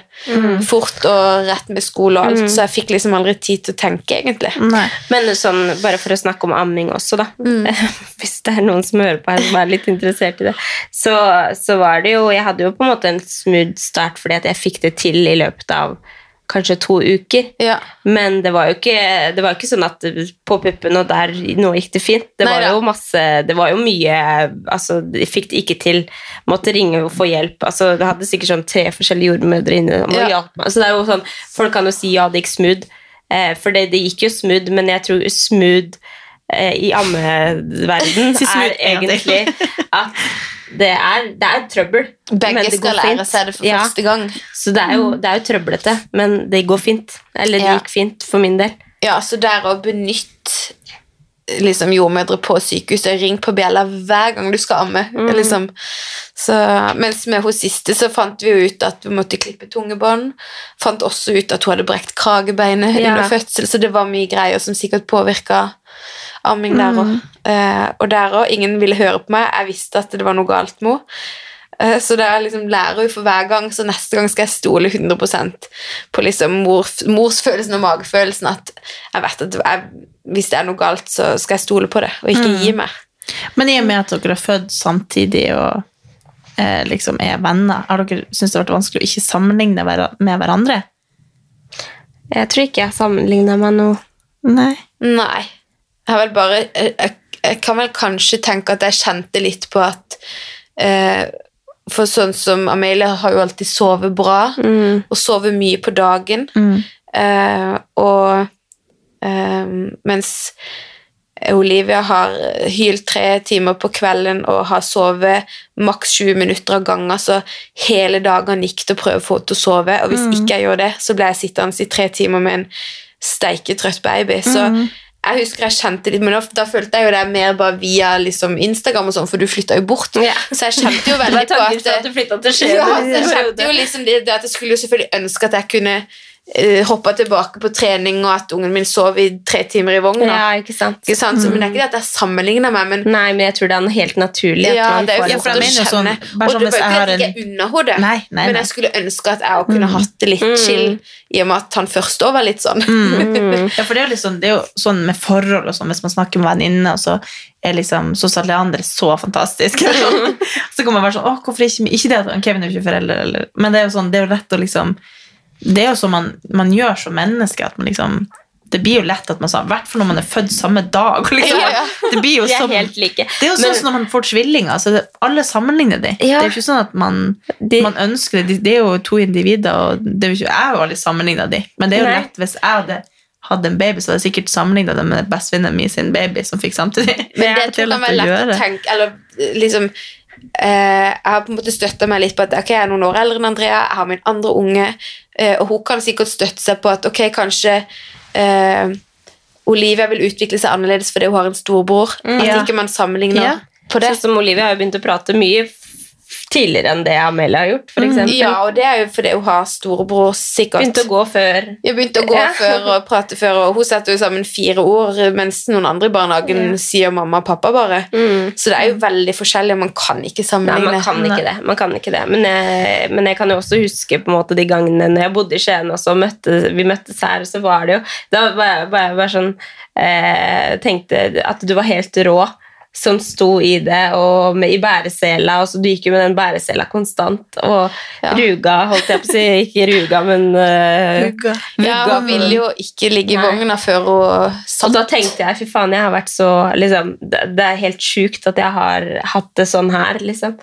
fort og rett med skole og alt, så jeg fikk liksom aldri tid til å tenke, egentlig. Nei. Men sånn, bare for å snakke om amming også, da. Hvis det er noen som hører på her som er litt interessert i det, så, så var det jo Jeg hadde jo på en måte en smooth start fordi at jeg fikk det til i løpet av kanskje to uker. Ja. Men det var jo ikke, det var ikke sånn at på puppen og der nå gikk det fint. Det var Neida. jo masse Det var jo mye Altså, de fikk det ikke til. Måtte ringe og få hjelp. Altså, det hadde sikkert sånn tre forskjellige jordmødre inne. Og Ja. hjalp meg. Så det er jo sånn Folk kan jo si ja, det gikk smooth. Eh, for det, det gikk jo smooth, men jeg tror smooth eh, i ammeverden er egentlig at det er, det er trøbbel. Begge skal lære fint. seg det for Ja. første gang. Så det er, jo, det er jo trøblete, men det går fint. Eller det Ja. gikk fint for min del. Ja, så der å benytte liksom, jordmødre på sykehuset, ring på bjella hver gang du skal amme. Liksom. Så, mens med hun siste så fant vi jo ut at vi måtte klippe tungebånd. Fant også ut at hun hadde brekt kragebeinet Ja. under fødsel, så det var mye greier som sikkert påvirka amming der òg. Eh, og der òg, ingen ville høre på meg. Jeg visste at det var noe galt med henne. Eh, Så det er liksom lærer jo for hver gang, så neste gang skal jeg stole 100% på liksom mor, morsfølelsen og magefølelsen. At jeg vet at jeg, hvis det er noe galt, så skal jeg stole på det, og ikke gi meg. Men i og med at dere er født samtidig og eh, liksom er venner, har dere syntes det har vært vanskelig å ikke sammenligne med hverandre? Jeg tror ikke jeg sammenligner meg noe. Nei. Nei. Jeg bare jeg, jeg, kan vel kanskje tenke at jeg kjente litt på at eh, For sånn som Amelia har jo alltid sovet bra, og sovet mye på dagen. Eh, og eh, mens Olivia har hylt tre timer på kvelden og har sovet maks 20 minutter av gangen, så hele dagen gikk det å prøve å få henne til å sove. Og hvis ikke jeg gjør det, så ble jeg sittende i tre timer med en steiketrøtt baby. Så jeg husker jeg kjente litt, men da, da følte jeg jo det mer bare via liksom Instagram og sånn, for du flytta jo bort. Ja. Så jeg kjente jo veldig på at at du til Skien. ja, så jeg kjente jo liksom det, det at jeg skulle jo selvfølgelig ønske at jeg kunne uh, hoppe tilbake på trening, og at ungen min sov i tre timer i vogna. Ja, ikke sant? Ikke sant? Så, men det er ikke det at jeg sammenligner meg, men Nei, men jeg tror det er noe helt naturlig. at ja, man det er får jo fort å sånn, Og du det hvis ikke har at jeg en- ikke unna henne Nei, nei, men jeg skulle ønske at jeg òg kunne hatt det litt chill, i og med at han først òg var litt sånn. Ja, for det er, liksom, det er jo sånn med forhold og sånn, hvis man snakker med venninner, og så er liksom så Leander så fantastisk. så kan man være sånn, Å, hvorfor ikke Ikke det at Kevin er ikke forelder, eller, men det er jo sånn, det er jo lett å liksom Det er jo sånn man, man gjør som menneske, at man liksom det blir jo lett at man sa, i hvert fall når man er født samme dag. Liksom. Ja, ja. Det blir jo De er sånn, helt like. det er jo sånn som når man får tvillinger. Altså alle sammenligner de. Det er jo ikke sånn at man, De- man ønsker det. De- Det er jo to individer, og det er jo ikke, jeg har jo aldri sammenligna de. Men det er jo Nei. lett hvis jeg hadde hadde en baby, så hadde jeg sikkert sammenligna det med bestevenninna min sin baby som fikk samtidig. Men det tror lett kan være å lett å gjøre. tenke Eller liksom Jeg har på en måte støtta meg litt på at ok, jeg er noen år eldre enn Andrea, jeg har min andre unge, eh, og hun kan sikkert støtte seg på at ok, kanskje eh, Olivia vil utvikle seg annerledes fordi hun har en storbror. At Ja. ikke man sammenligner Ja. på det. Sånn som Olivia har jo begynt å prate mye tidligere enn det Amelia har gjort, for eksempel. Ja, og det er jo fordi hun har storebror, sikkert. Begynte å gå før. Jeg begynte å gå Ja. før og prate før, og hun setter jo sammen fire ord, mens noen andre i barnehagen sier mamma og pappa bare. Så det er jo veldig forskjellig, og man kan ikke Nei, sammenligne. man kan ikke det. Man kan ikke det. Men, jeg, men jeg kan jo også huske på en måte de gangene når jeg bodde i Skien og så møtte, vi møttes her, så var det jo Da var jeg var jeg bare sånn eh, Tenkte at du var helt rå som sto i det, og med, i bæresela. Og så du gikk jo med den bæresela konstant. Og Ja. ruga, holdt jeg på å si. Ikke ruga, men ruga Ja, hun ville jo ikke ligge i vogna før hun satt. Og da tenkte jeg, fy faen, jeg har vært så liksom, det, det er helt sjukt at jeg har hatt det sånn her, liksom.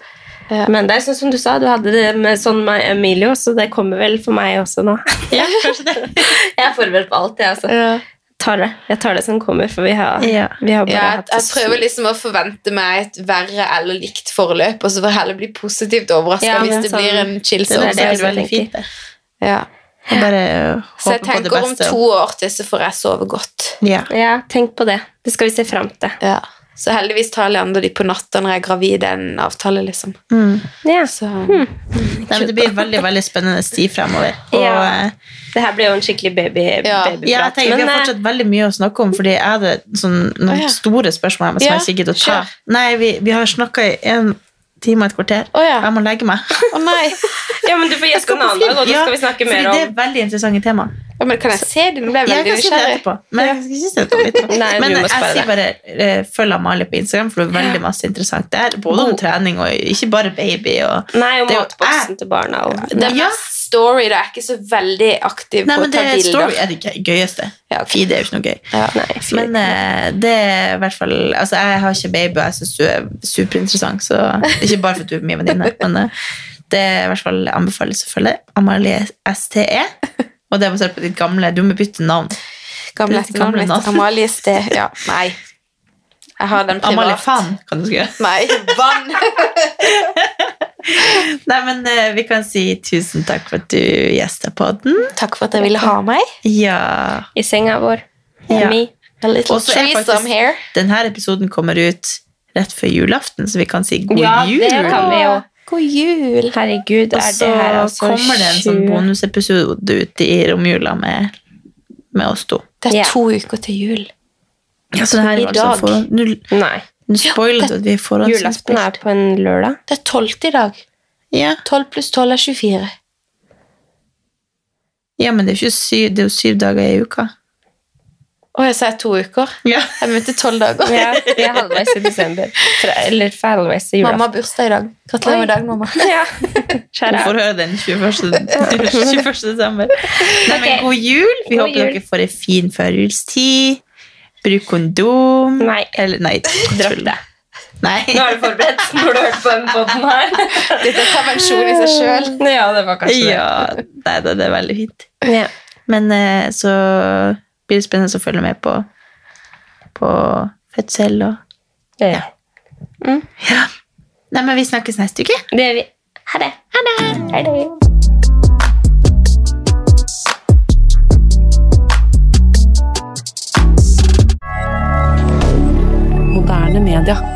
Ja. Men det er sånn som du sa, du hadde det med sånn med Emilio, så det kommer vel for meg også nå. Ja, kanskje det. Jeg er forberedt på alt, jeg, altså. Ja. Tar det. Jeg tar det som kommer, for vi har, Ja. vi har bare Ja, jeg, hatt jeg prøver liksom å forvente meg et verre eller likt forløp, og så får jeg heller bli positivt overraska Ja, hvis det sånn- blir en chill det er sove. det jeg veldig fint. Ja. Jeg bare Så jeg tenker på det tenker om to år til så får jeg sove godt. Ja. Ja, tenk på det. Det skal vi se fram til. Ja. Så heldigvis tar Leander de på natta når jeg er gravid. Det er en avtale, liksom. Mm. Yeah. Så Nei, men det blir veldig veldig spennende tid fremover. Og, Ja. eh, Det her blir jo en skikkelig baby, Ja. babyprat. ja, jeg tenker, vi har eh, fortsatt veldig mye å snakke om, fordi jeg hadde sånn, noen ja. store spørsmål som Ja, jeg ikke gidder å ta. Sure. Nei, vi, vi har snakka i en time og et kvarter. Oh, ja. Jeg må legge meg. Å nei! ja, men du får gjeste en annen dag, og da skal vi snakke fordi om det er veldig interessante tema. Ja, men kan jeg se det? Nå ble jeg Jeg veldig kan nysgjerrig. etterpå. Men jeg skal ikke si det etterpå. Nei, Men jeg sier bare uh, følg Amalie på Instagram, for det er veldig masse interessant der. Både om trening og ikke bare baby. Og Nei, og er matboksen til barna. Og, Det Ja. mest story, da. Jeg er ikke så veldig aktiv Nei, på å ta det, Story er det gøyeste. Ja, okay. Feed er jo ikke noe gøy. Ja. Nei. Men uh, det er i hvert fall Altså, jeg har ikke baby, og jeg syns du er superinteressant, så ikke bare for at du er min venninne, men uh, det er i hvert fall anbefales å følge Amalie STE. Og det er basert på ditt gamle Du må bytte navn. Gamle etternavnet mitt. navn. Amalie Sted. Ja, nei. Jeg har den privat. Amalie Fan, kan du skrive. Nei, vann. Nei, men eh, vi kan si tusen takk for at du gjesta podden. Takk for at jeg ville ha meg. Ja. I senga vår. Ja. Me. A little Og så er threesome faktisk- here. Denne episoden kommer ut rett før julaften, så vi kan si god Ja, jul. det kan vi jo. God jul. Herregud, Og er så det her altså kommer det en sånn bonusepisode ut i romjula med, med oss to. Det er to uker til jul. Ja, så det her I er altså dag. foran- nu, Nei. nå spoiler du at vi er Julaften forhåndsinnspilt. er på en lørdag. Det er tolvte i dag. Ja. 12 pluss 12 er 24. ja, men det er ikke syv, det er jo syv dager i uka. Å, jeg sa to uker. Ja. Jeg mente tolv dager. Ja, vi er halvveis i desember. Eller halvveis i jula. Mamma har bursdag i dag. Gratulerer med dagen, mamma. Ja. Du får høre den 21. 21. desember. Nei, men god jul! Vi God håper jul. dere får en fin førjulstid. Bruk kondom. Nei. Eller, nei, Dropp det. Nei. Nå er du forberedt når du har hørt på den poden her. Dette er konvensjon i seg sjøl. Ja, det var kanskje det. Ja, nei, det er veldig fint. Ja. Men eh, så blir det spennende å følge med på, på fødsel og Ja. Ja. Nei, men vi snakkes neste uke. Det gjør vi. Ha det. Ha det. Ha det. Moderne media.